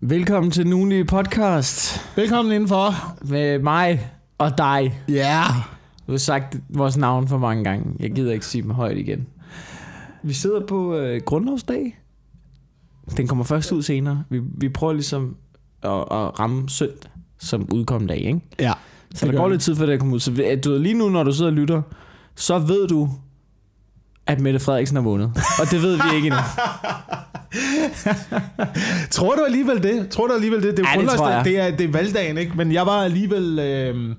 Velkommen til den ugenlige podcast Velkommen indenfor. med mig og dig. Ja. Yeah. Du har sagt vores navn for mange gange. Jeg gider ikke sige dem højt igen. Vi sidder på øh, grundlovsdag. Den kommer først ud senere. Vi, vi prøver ligesom at, at ramme søndag som udkommende dag, ikke? Ja. Så der går lidt tid før det kommer ud. Så ved- du ved, lige nu, når du sidder og lytter, så ved du, at Mette Frederiksen har vundet. Og det ved vi ikke endnu. Tror du alligevel det? Tror du alligevel det? Det er, Ja, jo det grundlovsdag. jeg. det, er, det er valgdagen, ikke? Men jeg var alligevel... Øh...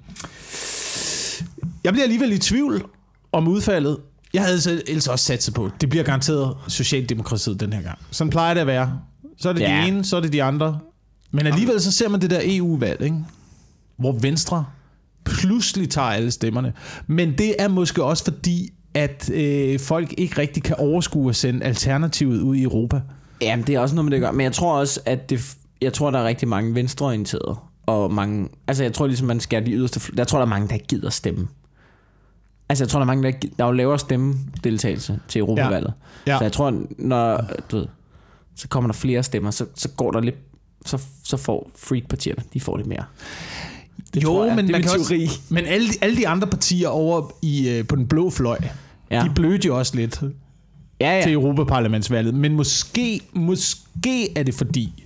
Jeg bliver alligevel i tvivl om udfaldet. Jeg havde så ellers også sat sig på. Det bliver garanteret Socialdemokratiet den her gang. Sådan plejer det at være. Så er det Ja. de ene, så er det de andre. Men alligevel så ser man det der EU-valg, ikke? hvor Venstre pludselig tager alle stemmerne. Men det er måske også fordi, at øh, folk ikke rigtig kan overskue at sende alternativet ud i Europa. Jamen, det er også noget med det gør. Men jeg tror også, at det, jeg tror, der er rigtig mange venstreorienterede. Og mange, altså jeg tror ligesom, man skal de yderste, jeg tror, der er mange, der gider stemme. Altså jeg tror, der er mange, der, ikke- der er jo lavere stemmedeltagelse til Europavalget. Ja. Ja. Så jeg tror, når, du ved, så kommer der flere stemmer, så, så går der lidt, så, så får freak-partierne, de får lidt mere. Det jo, tror jeg. men det man kan teori. også, men alle, de- alle de andre partier over i, øh, på den blå fløj, ja. de blødte jo også lidt Ja, ja. til. Europaparlamentsvalget. Men måske, måske er det fordi,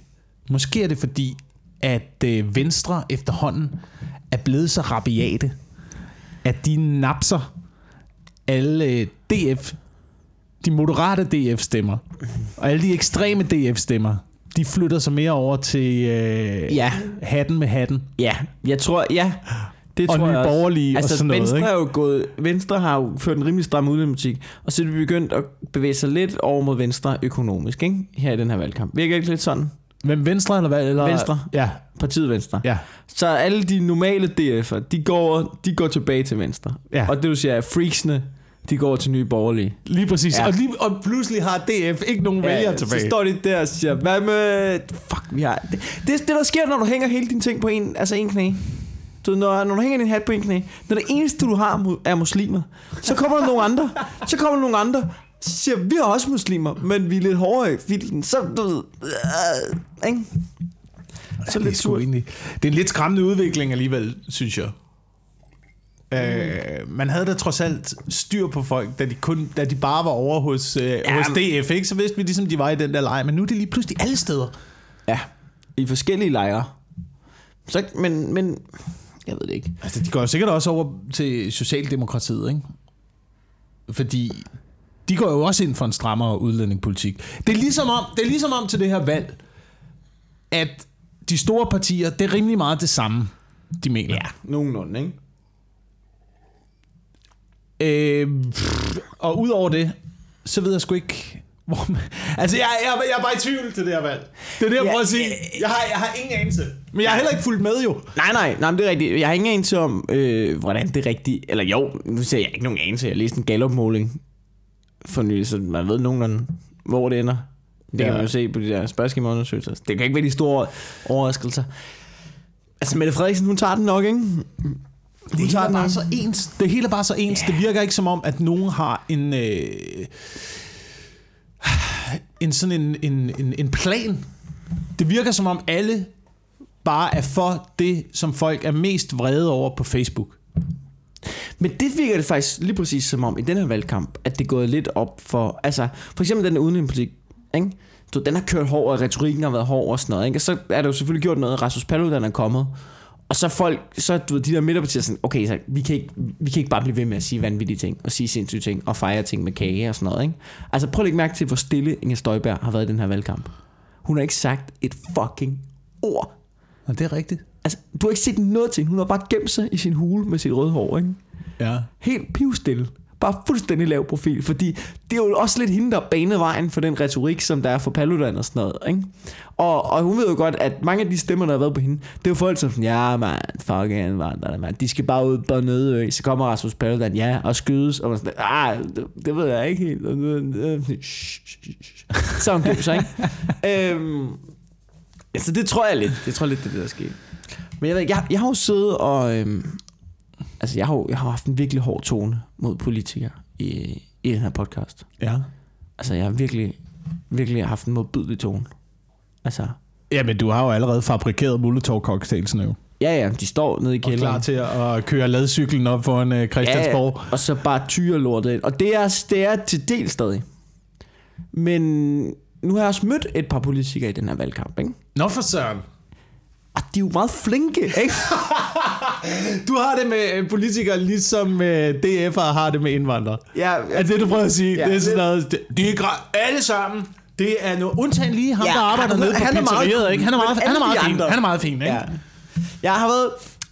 måske er det fordi, at øh, Venstre efterhånden er blevet så rabiate, at de napser alle øh, DF, de moderate DF-stemmer, og alle de ekstreme DF-stemmer, de flytter sig mere over til øh, Ja. hatten med hatten. Ja, jeg tror, ja. Det Og tror Nye jeg også. Borgerlige og altså, sådan noget, Venstre ikke? Er jo gået, Venstre har jo ført en rimelig stram udlændingepolitik, og så er de begyndt at bevæge sig lidt over mod Venstre økonomisk, ikke? Her i den her valgkamp. Virker ikke lidt sådan? Hvem, Venstre eller hvad? Eller? Venstre. Ja, Partiet Venstre. ja. Så alle de normale DF'er, de går, de går tilbage til Venstre. Ja. Og det du siger, er freaksene, de går til nye borgerlige. Lige præcis. Ja. Ja. Og, lige, og pludselig har DF ikke nogen vælgere tilbage. Så står de der og siger, hvad med... Fuck, vi har... Det, det, det der sker, når du hænger hele dine ting på en, altså en knæ. Du, når, når du hænger din hat på en knæ, når det eneste, du har, er muslimer, så kommer der nogle andre. Så kommer der nogle andre, så siger, vi er også muslimer, men vi er lidt hårdere i filten. Så, du ved... Øh, ikke? Så det, er lidt surt. egentlig, det er en lidt skræmmende udvikling alligevel, synes jeg. Øh, man havde da trods alt styr på folk, da de, kun, da de bare var over hos, øh, ja, hos DF, ikke? så vidste vi ligesom, de var i den der leg. Men nu er det lige pludselig alle steder. Ja, i forskellige lejre. Så, men, men, jeg ved det ikke. Altså, de går jo sikkert også over til Socialdemokratiet, ikke? Fordi de går jo også ind for en strammere udlændingepolitik. Det er ligesom om, det er ligesom om til det her valg, at de store partier, det er rimelig meget det samme, de mener. Ja, nogenlunde, ikke? Øh, og udover det, så ved jeg sgu ikke... Hvor man, altså, jeg, jeg, jeg er bare i tvivl til det her valg. Det er det, jeg Ja, prøver at sige. Jeg har, jeg har ingen anelse. Men jeg har heller ikke fulgt med, jo. Nej, nej, nej, men det er rigtigt. Jeg har ingen anelse om, øh, hvordan det er rigtigt... Eller jo, nu ser jeg ikke nogen anelse. Jeg læste en Gallup-måling for nylig, så man ved nogenlunde, hvor det ender. Det ja. kan man jo se på de der spørgsmålundersøgelser. Det kan ikke være de store overraskelser. Altså, Mette Frederiksen, hun tager den nok, ikke? Det hele er bare så ens. Det hele er bare så ens. Det virker ikke som om, at nogen har en... Øh, en sådan en, en, en, en plan. Det virker som om alle bare er for det, som folk er mest vrede over på Facebook. Men det virker det faktisk lige præcis som om i den her valgkamp, at det er gået lidt op for, altså for eksempel den udenrigspolitik, ikke? Du, den har kørt hård, og retorikken har været hård og sådan noget, ikke? Og så er det jo selvfølgelig gjort noget, Rasmus Paludan er kommet, og så folk, så du ved, de der midterpartier sådan, okay, så vi kan, ikke, vi kan ikke bare blive ved med at sige vanvittige ting, og sige sindssyge ting, og fejre ting med kage og sådan noget, ikke? Altså prøv at lægge mærke til, hvor stille Inger Støjberg har været i den her valgkamp. Hun har ikke sagt et fucking ord. Og det er rigtigt. Altså, du har ikke set noget til hende. Hun har bare gemt sig i sin hule med sit røde hår, ikke? Ja. helt pivstille. Bare fuldstændig lav profil, fordi det er jo også lidt hende, der banede vejen for den retorik, som der er for Paludan og sådan noget. Ikke? Og, og hun ved jo godt, at mange af de stemmer, der har været på hende, det er jo folk, som sådan, ja man, fuck indvandrerne, man. De skal bare ud på nødø. Så kommer Rasmus Paludan, ja, og skydes. Og man sådan, ah, det, det ved jeg ikke helt. Så hun så ikke? øhm, altså, det tror jeg lidt. Det tror jeg lidt, det der sker. Men jeg, ved, jeg, jeg har jo siddet og... Øhm, altså, jeg har, jeg har haft en virkelig hård tone mod politikere i, i den her podcast. Ja. Altså, jeg har virkelig, virkelig haft en modbydelig tone. Altså, Jamen, du har jo allerede fabrikeret Molotov-cocktailsene jo. Ja, ja, de står nede i Og klar kælderen. til at køre ladcyklen op foran uh, Christiansborg. Ja, og så bare tyre lortet ind. Og det er, det er til del stadig. Men nu har jeg også mødt et par politikere i den her valgkamp, ikke? Nå for søren. Og de er jo meget flinke, ikke? Du har det med øh, politikere, ligesom øh, DF'er har det med indvandrere. ja, Er det, du prøver at sige? Ja, det er sådan noget, de er alle sammen. Det er noget, undtagen lige ham, Ja, der arbejder nede på han er meget ikke? Han er meget, han er meget fin. Han er meget fin, ikke? Ja. Jeg har været...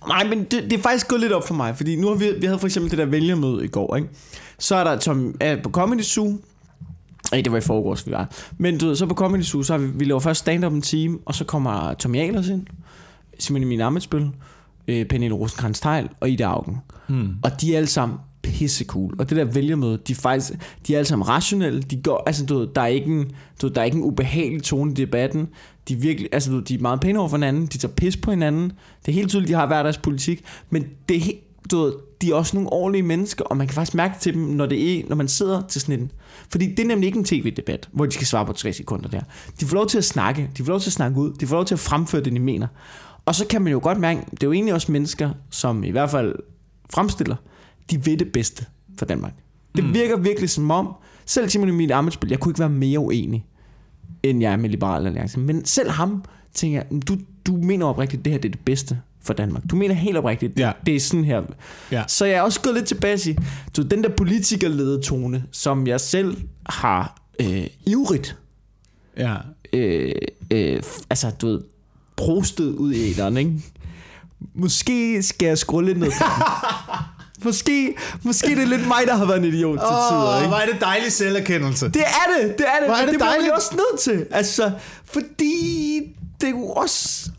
Nej, men det, det er faktisk gået lidt op for mig, fordi nu har vi, vi havde for eksempel det der vælgermøde i går, ikke? Så er der Tom, øh, på Comedy Zoo, Nej, det var i forgårs, vi var. Men du ved, så på Comedy Zoo, så har vi, vi laver først stand-up en time, og så kommer Tommy Ahlers ind, Simon Emil Amitsbøl, øh, Pernille rosenkrantz teil og Ida Augen. Hmm. Og de er alle sammen pisse cool. Og det der vælgermøde, de er faktisk, de er alle sammen rationelle. De går, altså du ved, der er ikke en, du ved, der er ikke en ubehagelig tone i debatten. De er virkelig, altså du ved, de er meget pæne over for hinanden. De tager pis på hinanden. Det er helt tydeligt, de har hver deres politik. Men det er helt, du ved, de er også nogle ordentlige mennesker, og man kan faktisk mærke til dem, når, det er, når man sidder til sådan en... Fordi det er nemlig ikke en tv-debat, hvor de skal svare på tre sekunder der. De får lov til at snakke, de får lov til at snakke ud, de får lov til at fremføre det, de mener. Og så kan man jo godt mærke, det er jo egentlig også mennesker, som i hvert fald fremstiller, de ved det bedste for Danmark. Det mm. virker virkelig som om, selv Simon Emil Amitsbøl, jeg kunne ikke være mere uenig, end jeg er med Liberal Alliance. Men selv ham, tænker jeg, du, du mener oprigtigt, det her det er det bedste for Danmark. Du mener helt oprigtigt, Ja. det er sådan her. Ja. Så jeg er også gået lidt tilbage du, den der politikerledede tone, som jeg selv har øh, ivrigt, Ja. øh, øh, altså du ved, prostet ud i æderen, ikke? Måske skal jeg skrue lidt ned for. Måske, måske det er lidt mig, der har været en idiot til tider, ikke? hvor er det dejlig selverkendelse. Det er det, det er det. Hvor er det det bliver man også nødt til. Altså, fordi det er jo også...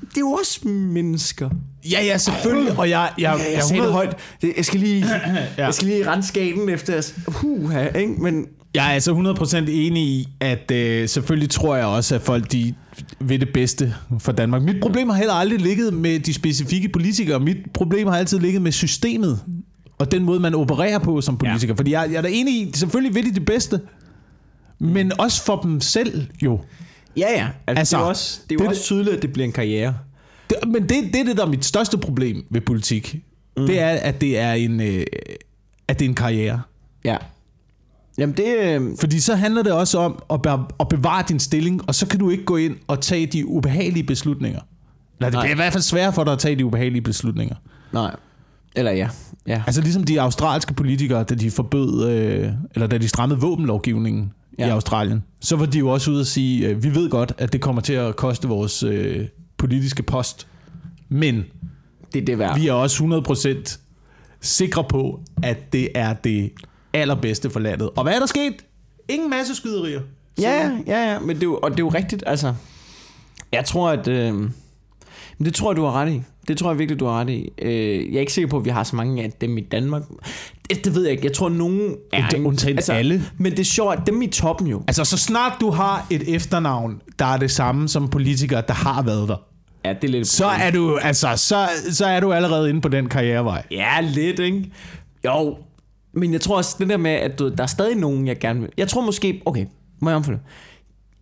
Det er jo også mennesker. Ja, ja, selvfølgelig. Og jeg, jeg, Jeg, jeg sagde det højt. Jeg skal lige, Ja. ja. jeg skal lige rense skalen efter... jeg- Huha, ikke? Men Jeg er altså 100% enig i, at øh, selvfølgelig tror jeg også, at folk de vil det bedste for Danmark. Mit problem har heller aldrig ligget med de specifikke politikere. Mit problem har altid ligget med systemet. Og den måde, man opererer på som politiker. Ja. Fordi jeg, jeg er da enig i, selvfølgelig vil de det bedste. Men også for dem selv jo. ja, ja. Altså, Altså, det er jo også, det er jo det- også tydeligt, at det bliver en karriere. Det, men det, det er det, der er mit største problem ved politik. Mm. Det er, at det er en, øh, at det er en karriere. Ja. Jamen det... øh, Fordi så handler det også om at, be- at bevare din stilling, og så kan du ikke gå ind og tage de ubehagelige beslutninger. Eller det Nej. bliver i hvert fald sværere for dig at tage de ubehagelige beslutninger. Nej. Eller ja. Ja. Altså ligesom de australske politikere, da de forbød, øh, eller da de strammede våbenlovgivningen ja. i. Australien, så var de jo også ude at sige, øh, vi ved godt, at det kommer til at koste vores øh, politiske post, men Det er det værd. vi er også 100% sikre på, at det er det allerbedste for landet. Og hvad er der sket? Ingen masse skyderier. Ja, ja, ja, men det er jo, og det er jo rigtigt, altså. Jeg tror, at... Øh, men det tror jeg, du har ret i. Det tror jeg virkelig, du har ret i. Øh, jeg er ikke sikker på, at vi har så mange af dem i Danmark. Det, det ved jeg ikke. Jeg tror, nogen er... Undtagen- undtagen alle. Men det er sjovt, at dem i toppen jo. Altså, så snart du har et efternavn, der er det samme som politikere, der har været der, Ja, det er lidt... så er du, altså, så, så er du allerede inde på den karrierevej. Ja, lidt, ikke? Jo, men jeg tror også, det der med, at du, der er stadig nogen, jeg gerne vil... Jeg tror måske... Okay, må jeg omfølge?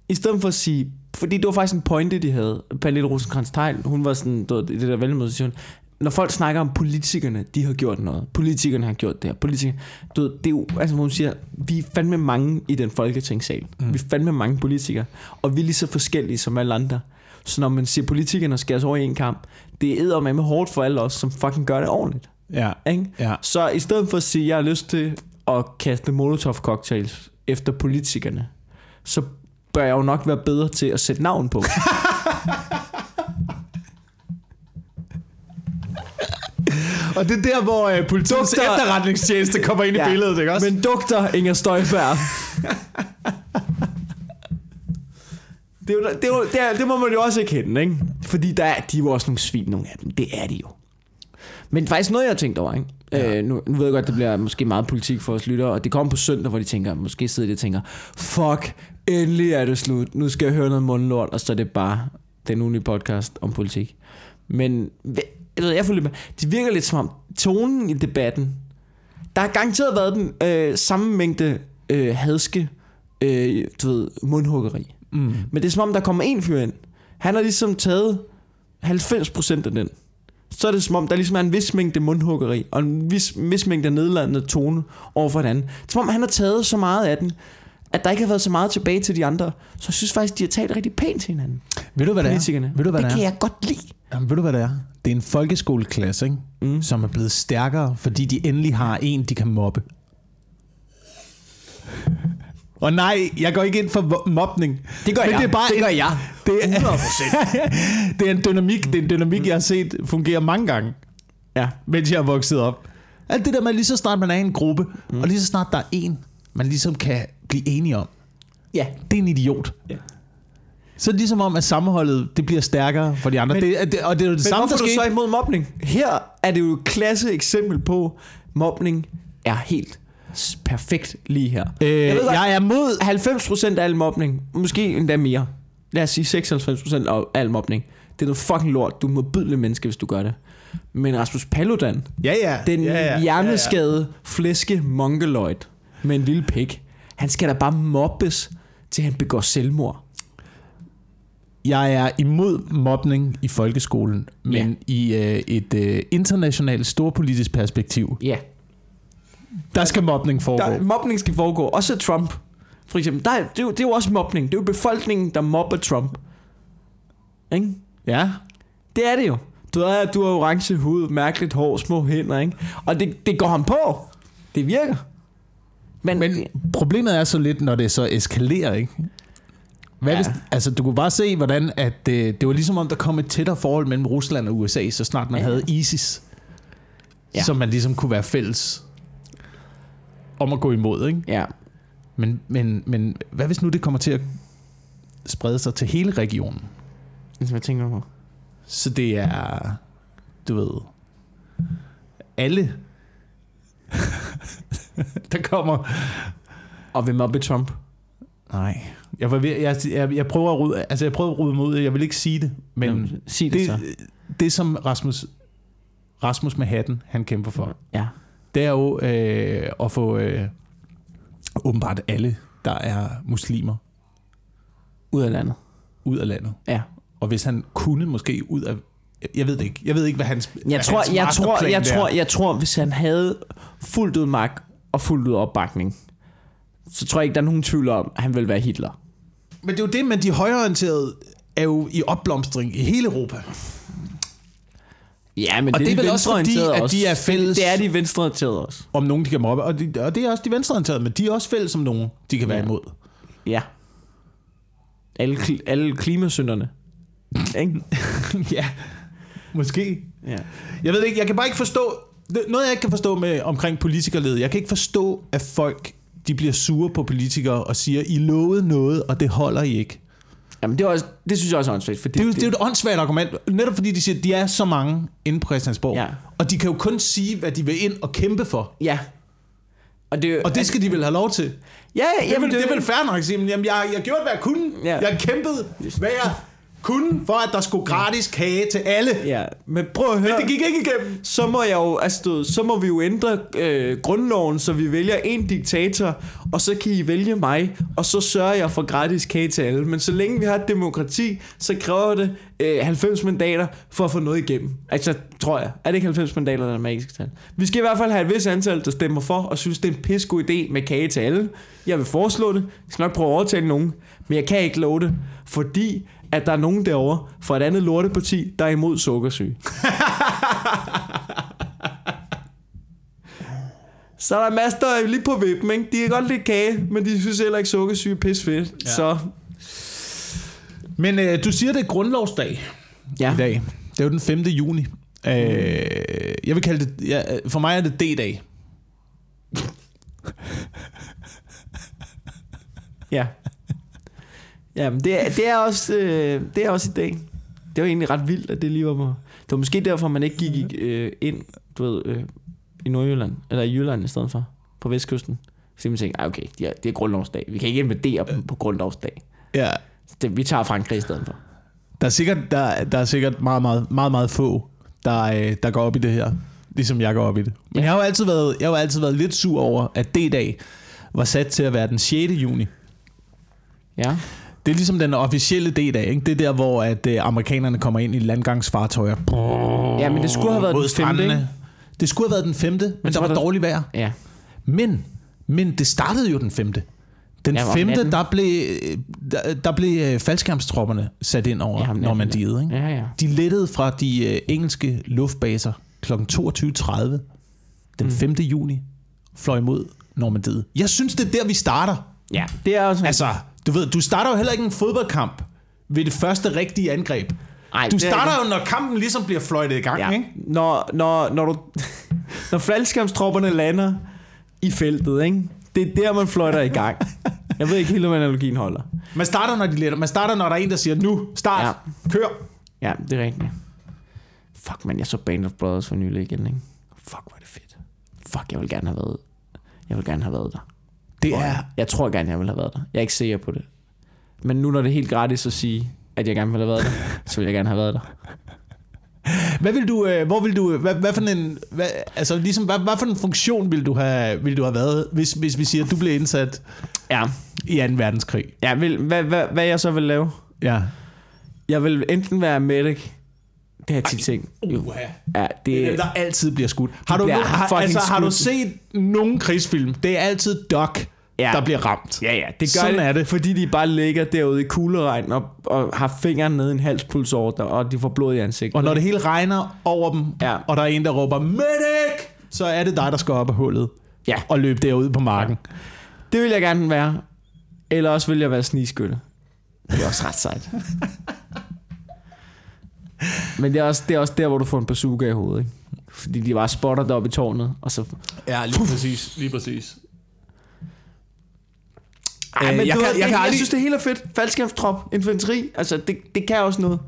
I stedet for at sige... Fordi det var faktisk en pointe, de havde. Pernille rosenkrantz teil hun var sådan... Du, i det der hun, når folk snakker om politikerne, de har gjort noget. Politikerne har gjort det her. Politikerne, du ved, det er jo, altså hun siger, vi er fandme mange i den folketingssal. Mm. Vi er fandme mange politikere. Og vi er lige så forskellige som alle andre. Så når man siger, politikerne skal over i en kamp, det er med hårdt for alle os, som fucking gør det ordentligt. Ja. Ikke? Ja. Så i stedet for at sige, at jeg har lyst til at kaste molotov cocktails efter politikerne, så bør jeg jo nok være bedre til at sætte navn på. Og det er der, hvor uh, politiets Dugter- efterretningstjeneste kommer ind i Ja. billedet, ikke også? Men dugter Inger Støjberg. det, er jo, det, er jo, det, er, det må man jo også erkende, ikke? Fordi der er, de er jo også nogle svin, nogle af dem. Det er de jo. Men faktisk noget, jeg har tænkt over, ikke? Ja. Øh, nu, nu ved jeg godt, det bliver måske meget politik for os lyttere, og det kommer på søndag, hvor de tænker, måske sidder de og tænker, fuck, endelig er det slut. Nu skal jeg høre noget mundlort, og så er det bare den ugenlige podcast om politik. Men jeg, ved, jeg føler med, det virker lidt som om tonen i debatten, der har garanteret været den øh, samme mængde øh, hadske øh, du ved, mundhuggeri. Mm. Men det er som om, der kommer en fyr ind, Han har ligesom taget 90% af den. Så er det som om, der ligesom er en vis mængde mundhuggeri, og en vis, vis mængde nedladende tone over for hinanden. Som om han har taget så meget af den, at der ikke har været så meget tilbage til de andre. Så jeg synes faktisk, de har talt rigtig pænt til hinanden. Ved du, hvad det er? Ved du, hvad det det kan er? jeg godt lide. Jamen, ved du, hvad det er? Det er en folkeskoleklasse, ikke? Mm. som er blevet stærkere, fordi de endelig har en, de kan mobbe. Og nej, jeg går ikke ind for mobning. Det gør Men jeg. det er bare det en- gør jeg. Det er, 100%. det er en dynamik, det er en dynamik, jeg har set fungere mange gange, Ja. mens jeg er vokset op. Alt det der med, lige så snart man er i en gruppe, mm. og lige så snart der er en, man ligesom kan blive enige om, Ja. det er en idiot. Ja. Så det ligesom om, at sammenholdet det bliver stærkere for de andre. Men- det, det, og det er jo det Men samme, hvorfor der er du så skete. imod mobning? Her er det jo et klasse eksempel på, mobning er helt perfekt lige her. Øh, Jeg ved jeg er mod 90% af al mobning, måske endda mere. Lad os sige 96% af al mobning. Det er noget fucking lort. Du er modbydelig menneske, hvis du gør det. Men Rasmus Paludan, Ja, ja. den ja, ja, hjerneskade, flæske mongoloid med en lille pik, han skal da bare mobbes, til han begår selvmord. Jeg er imod mobning i folkeskolen, men Ja. i øh, et øh, internationalt storpolitisk perspektiv, Ja. Der skal mobning foregå. Der, mobning skal foregå. Også Trump, for eksempel. Der, er- det, er jo, det er jo også mobning. Det er jo befolkningen, der mobber Trump. Ikke? Ja. Det er det jo. Du har, du har orange hud, mærkeligt hår, små hænder, ikke? Og det, det går ham på. Det virker. Men, Men problemet er så lidt, når det så eskalerer, ikke? Hvad Ja. hvis, altså, du kunne bare se, hvordan at, øh, det var ligesom om, der kom et tættere forhold mellem Rusland og USA, så snart man Ja. havde ISIS, ja. som man ligesom kunne være fælles om at gå imod, ikke? ja. Men, men, men hvad hvis nu det kommer til at sprede sig til hele regionen? Det jeg tænker på. Så det er, du ved, alle, der kommer... Og vil mobbe Trump. Nej, jeg, var ved, jeg, jeg, jeg prøver at rydde, altså jeg prøver at rydde ud, jeg vil ikke sige det, men Jamen, sig det, det, så. det som Rasmus, Rasmus med hatten, han kæmper for, Ja. Det er jo øh, at få øh, åbenbart alle, der er muslimer, Ud af landet. ud af landet. Ja. Og hvis han kunne måske ud af, jeg ved det ikke, jeg ved ikke, hvad hans hvad Jeg tror, hans jeg, tror, masterplan jeg, der er. tror, jeg tror, hvis han havde fuldt ud magt og fuldt ud opbakning, så tror jeg ikke, der er nogen tvivl om, at han vil være Hitler. Men det er jo det, men de højreorienterede er jo i opblomstring i hele Europa. Ja, men Og det, det er er de vel også fordi, at de er fælles- Det er de venstreorienterede også. Om nogen, de kan mobbe, og, de, og det er også de venstreorienterede, men de er også fælles som nogen, de kan være Ja. imod. Ja. Alle, alle klimasynderne. Ja, måske. Ja. Jeg ved ikke, jeg kan bare ikke forstå, noget jeg ikke kan forstå med omkring politikerled, jeg kan ikke forstå, at folk, de bliver sure på politikere og siger, I lovede noget, og det holder I ikke. Jamen, det, er også, det synes jeg også er åndssvagt, for Det er, jo, det er jo et åndssvagt argument, netop fordi de siger, at de er så mange inde på Christiansborg, Ja. og de kan jo kun sige, hvad de vil ind og kæmpe for. Ja. Og det, Og det skal de vel have lov til. Ja, Det er, jamen, vel, det er vel fair nok at sige, men jamen, jeg, jeg gjorde, hvad jeg kunne. Ja. Jeg kæmpede, hvad jeg kunne, for at der skulle gratis kage til alle. Ja, men prøv at høre. Men det gik ikke igennem. så må jeg jo, altså, så må vi jo ændre øh, grundloven, så vi vælger en diktator, og så kan I vælge mig, og så sørger jeg for gratis kage til alle. Men så længe vi har et demokrati, så kræver det øh, 90 mandater for at få noget igennem. Altså, tror jeg. Er det ikke 90 mandater, der er magisk tal? Vi skal i hvert fald have et vis antal, der stemmer for, og synes, det er en pissegod idé med kage til alle. Jeg vil foreslå det. Jeg skal nok prøve at overtale nogen, men jeg kan ikke love det, fordi at der er nogen derovre fra et andet lorteparti, der er imod sukkersyge. Så er der masser, der er lige på vippen, ikke? De kan godt lide kage, men de synes heller ikke sukkersyge er pis fedt. Ja. Så Men øh, du siger, det er grundlovsdag ja. i dag. Det er jo den 5. juni. Øh, jeg vil kalde det, ja, for mig er det D-dag. Ja. Ja, men det er, det er også øh, det er også i dag. Det var egentlig ret vildt, at det lige var på. Det var måske derfor, man ikke gik øh, ind, du ved, øh, i Nordjylland, eller i Jylland i stedet for, på vestkysten. Fordi man tænkte, "Ej, okay, det er, det er grundlovsdag. Vi kan ikke invadere dem på grundlovsdag. Ja. Det, vi tager Frankrig i stedet for. Der er sikkert, der, der er sikkert meget, meget, meget, meget få, der, øh, der går op i det her. Ligesom jeg går op i det. Men jeg har jo altid været, jeg har jo altid været lidt sur over, at D-dag var sat til at være den 6. juni. Ja. Det er ligesom den officielle del af, ikke? Det er der, hvor at, øh, amerikanerne kommer ind i landgangsfartøjer. Ja, men det skulle have været den femte, ikke? Det skulle have været den femte, men så der var var der- dårligt vejr. Ja. Men, men det startede jo den femte. Den Ja, femte, der blev, der, der blev øh, faldskærmstropperne sat ind over Ja, Normandiet. Ikke? Ja, ja. De lettede fra de øh, engelske luftbaser kl. 22.30 den 5. juni, fløj mod Normandiet. Jeg synes, det er der, vi starter. Ja, det er også... Altså, du ved, du starter jo heller ikke en fodboldkamp ved det første rigtige angreb. Ej, Du er starter jo, når kampen ligesom bliver fløjtet i gang, Ja. ikke? Når, når, når, du, når faldskærmstropperne lander i feltet, ikke? det er der, man fløjter i gang. Jeg ved ikke helt, om analogien holder. Man starter, når de letter. Man starter, når der er en, der siger, nu, start, ja. kør. Ja, det er rigtigt. Fuck, man, jeg så Band of Brothers for nylig igen, ikke? Fuck, hvor er det fedt. Fuck, jeg vil gerne have været... Jeg vil gerne have været der. Det er, jeg. Tror gerne, jeg vil have været der. Jeg er ikke sikker på det. Men nu, når det er helt gratis at sige, at jeg gerne vil have været der, så vil jeg gerne have været der. Hvad vil du, øh, hvor vil du, hvad, hvad for en, hvad, altså ligesom, hvad, hvad for en funktion vil du have, vil du have været, hvis, hvis vi siger, at du blev indsat Ja, i 2. verdenskrig? ja vil, hvad, hvad, hvad jeg så vil lave? Ja. Jeg vil enten være medic. Det jeg tit. Jo. Uha. Ja, Det er det, dem, der altid bliver skudt. Har du, bliver har, altså, har du set nogen krigsfilm? Det er altid Doc, Ja. ja. der bliver ramt. Ja, ja, det gør Sådan det, er det. fordi de bare ligger derude i kugleregn og, og har fingeren nede i en halspulsåre, og de får blod i ansigtet. Og når det hele regner over dem, Ja. og der er en, der råber, Medic! Så er det dig, der skal op af hullet Ja, og løbe derud på marken. det vil jeg gerne være. Eller også vil jeg være snigskytte. Det er også ret sejt. Men det er, også, det er også der, hvor du får en bazooka i hovedet, ikke? Fordi de bare spotter deroppe i tårnet, og så... Ja, lige præcis. Lige præcis. Ej, Øh, men jeg du kan- jeg jeg, kan jeg, aldrig- synes, det hele er fedt. Faldskærmstrop, infanteri, altså det, det kan også noget.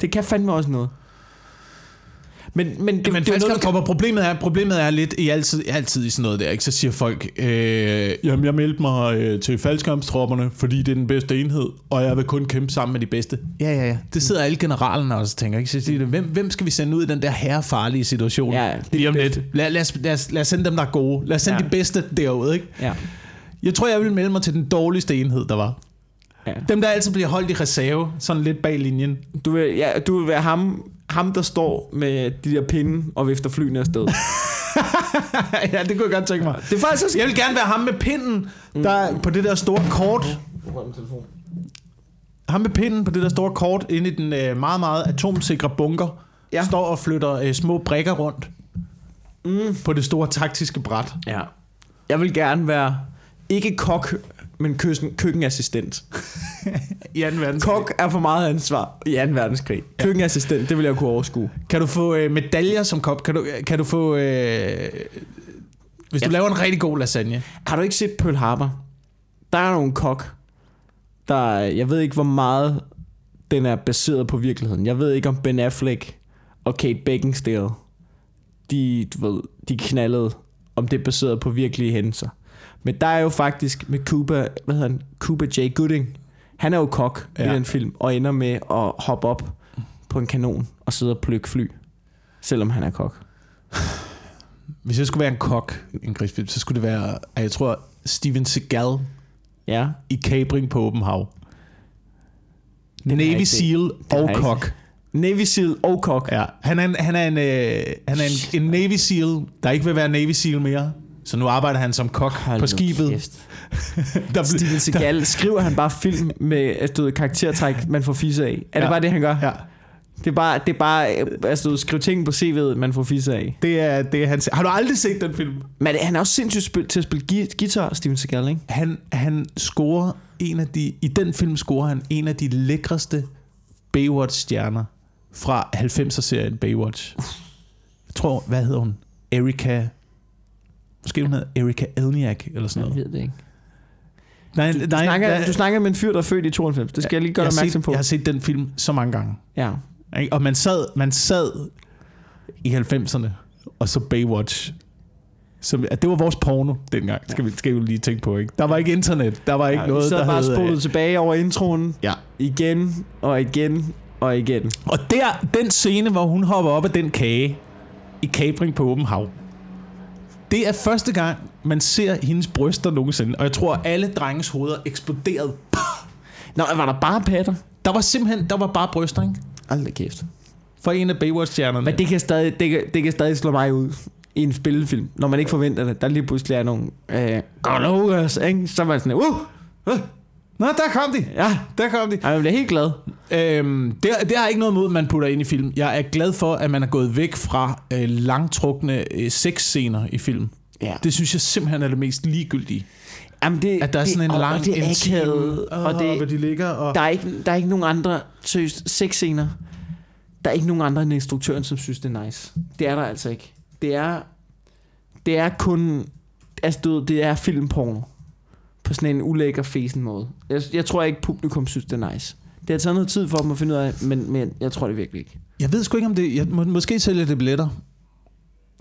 Det kan fandme også noget. Men, men, det, Men det, er noget, kan- problemet er, problemet er lidt i altid, altid i sådan noget der, ikke? Så siger folk, øh, jamen jeg meldte mig øh, til faldskærmstropperne, fordi det er den bedste enhed, og jeg vil kun kæmpe sammen med de bedste. Ja, ja, ja. Det sidder alle generalerne også og tænker, ikke? Så siger de, hvem, hvem skal vi sende ud i den der herrefarlige situation? Ja, det er Lige om lidt. Lad, lad, os, lad, os, lad os sende dem, der er gode. Lad os sende Ja. ja. de bedste derud, ikke? Ja, Jeg tror, jeg vil melde mig til den dårligste enhed, der var. ja. Dem, der altid bliver holdt i reserve, sådan lidt bag linjen. Du vil, ja, du vil være ham, ham, der står med de der pinde og vifter flyene afsted. ja, det kunne jeg godt tænke mig. Det er faktisk også... Jeg vil gerne være ham med pinden, der på det der store kort. Ham med pinden på det der store kort inde i den øh, meget, meget atomsikre bunker. Ja. Ja. Står og flytter øh, små brikker rundt. Mm. På det store taktiske bræt. Ja. Jeg vil gerne være, ikke kok, men køkken, køkkenassistent. I 2. verdenskrig. Kok er for meget ansvar i 2. verdenskrig. Køkkenassistent, det vil jeg kunne overskue. Kan du få øh, medaljer som kop? Kan du, kan du få... Øh, hvis du Ja. laver en rigtig god lasagne. Har du ikke set Pearl Harbor? Der er nogle kok, der, jeg ved ikke hvor meget den er baseret på virkeligheden. Jeg ved ikke om Ben Affleck og Kate Beckinsale, de, du ved, de knaldede, om det er baseret på virkelige hændelser. Men der er jo faktisk med Cuba, hvad hedder han, Cuba J. Gooding. Han er jo kok ja. I den film, og ender med at hoppe op på en kanon og sidde og plukke fly, selvom han er kok. Hvis jeg skulle være en kok i en krigsfilm, så skulle det være, at jeg tror, Steven Seagal Ja, i Cabring på åben hav. Navy ikke Seal og kok. Navy Seal og kok. Ja, han er en, han er en, øh, han er en, en Navy Seal, der ikke vil være Navy Seal mere. Så nu arbejder han som kok Hold på skibet. Der, Steven Seagal, skriver han bare film med du ved, karaktertræk, man får fisse af? Er ja. det bare det, han gør? ja, Det er bare, det er bare øh, altså, du ved, skrive ting på CV'et, man får fisse af. det er, det er hans. Har du aldrig set den film? Men han er også sindssygt spil, til at spille guitar, Steven Seagal, ikke? Han, han scorer en af de, i den film scorer han en af de lækreste Baywatch-stjerner fra 90'er-serien Baywatch. Jeg tror, hvad hedder hun? Erika... Måske hun hedder Erika Elniak eller sådan Jeg noget. ved det ikke. Nej, Du, nej, snakker, hvad- du snakker med en fyr, der er født i 92. Det skal jeg lige gøre jeg dig opmærksom set, på. Jeg har set den film så mange gange. Ja. Og man sad, man sad i 90'erne, og så Baywatch. Som, at det var vores porno dengang, skal vi, skal vi lige tænke på. Ikke? Der var ikke internet, der var ikke ja, noget, vi sad der bare hed, spolet tilbage over introen. Ja. Igen og igen og igen. Og der, den scene, hvor hun hopper op af den kage i Capring på åben hav, det er første gang, man ser hendes bryster nogensinde. Og jeg tror, alle drenges hoveder eksploderede. Nå, var der bare patter? Der var simpelthen, der var bare bryster, ikke? Aldrig kæft. For en af Baywatch-stjernerne. Men det kan, stadig, det, kan, det kan stadig slå mig ud i en spillefilm, når man ikke forventer det. Der lige pludselig er nogle øh, Golovers, ikke? Så er man sådan, uh, uh, Nå, der kom de. ja, Der kom de. Ej, man bliver helt glad. Øhm, det, det har ikke noget mod, man putter ind i film. Jeg er glad for, at man er gået væk fra øh, langtrukne øh, sexscener i film. Ja. Det synes jeg simpelthen er det mest ligegyldige. Jamen, det, At der er det, sådan en og- lang og det er akavet, Åh, og det, hvor de ligger og... der, er ikke, der er ikke nogen andre seriøst sexscener. Der er ikke nogen andre end instruktøren, som synes, det er nice. Det er der altså ikke. Det er, det er kun... Altså, du ved, det er filmporno. På sådan en ulækker fesen måde. Jeg, jeg tror ikke, publikum synes, det er nice. Det har taget noget tid for dem at finde ud af, men, men jeg tror det virkelig ikke. Jeg ved sgu ikke, om det... Jeg, må, måske sælger det billetter.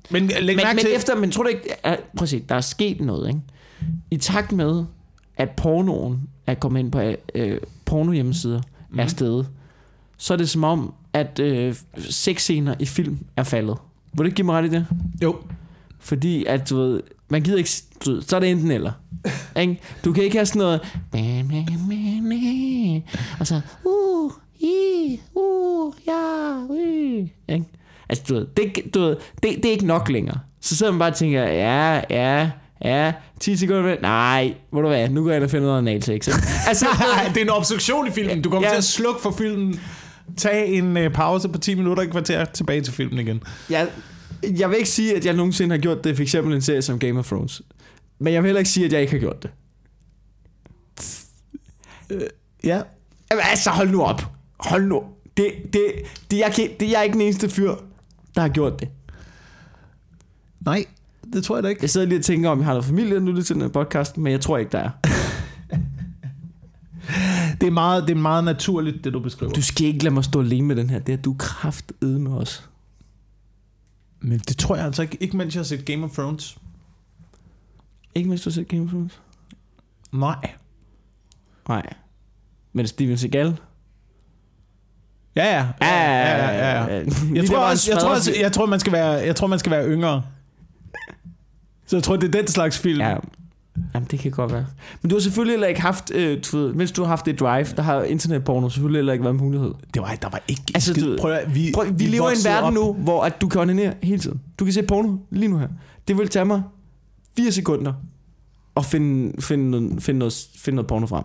Men læg Men, mærke men til... efter, men tror du ikke, at, prøv at se, der er sket noget, ikke? I takt med, at pornoen er kommet ind på øh, porno hjemmesider, mm. er stedet, så er det som om, at øh, sexscener i film er faldet. Vil du ikke give mig ret i det? Jo. Fordi at, du ved, man gider ikke, du ved, så er det enten eller. ikke? Du kan ikke have sådan noget, og så, uh, i, uh, ja, uh, ikke? Altså, du ved, det, du ved, det, det er ikke nok længere. Så sidder man bare og tænker, ja, ja, ja, 10 sekunder med, nej, hvor du hvad, nu går jeg ind og finder noget analsex. ikke? Altså, det er en obstruktion i filmen. Du kommer Ja. til at slukke for filmen. Tag en øh, pause på 10 minutter, et kvarter tilbage til filmen igen. jeg, jeg vil ikke sige, at jeg nogensinde har gjort det, for eksempel en serie som Game of Thrones. Men jeg vil heller ikke sige, at jeg ikke har gjort det. Ja. Jamen, altså, hold nu op. Hold nu. Det, det, det, jeg, kan, det, jeg er ikke den eneste fyr, der har gjort det. Nej, det tror jeg da ikke. Jeg sidder lige og tænker, om jeg har noget familie, nu til den her podcast, men jeg tror ikke, der er. Det er meget, det er meget naturligt, det du beskriver. Du skal ikke lade mig stå alene med den her. Det er du kraftede med os. Men det tror jeg altså ikke, ikke mens jeg har set Game of Thrones. Ikke mens du har set Game of Thrones? Nej. Nej. Men Steven Seagal? Ja, ja. ja, ja, ja, ja. Jeg tror, også, jeg, tror også, jeg, tror, man skal være, jeg tror, man skal være yngre. Så jeg tror, det er den slags film. Ja, Jamen, det kan godt være. Men du har selvfølgelig heller ikke haft, øh, du ved, mens du har haft det drive, der har internetporno selvfølgelig heller ikke været en mulighed. Det var, der var ikke Altså, skid. Prøv, at- vi, Prøv, vi, vi lever i en verden op- nu, hvor at du kan onanere hele tiden. Du kan se porno lige nu her. Det vil tage mig 4 sekunder at finde, finde, noget, finde, noget, finde noget porno frem.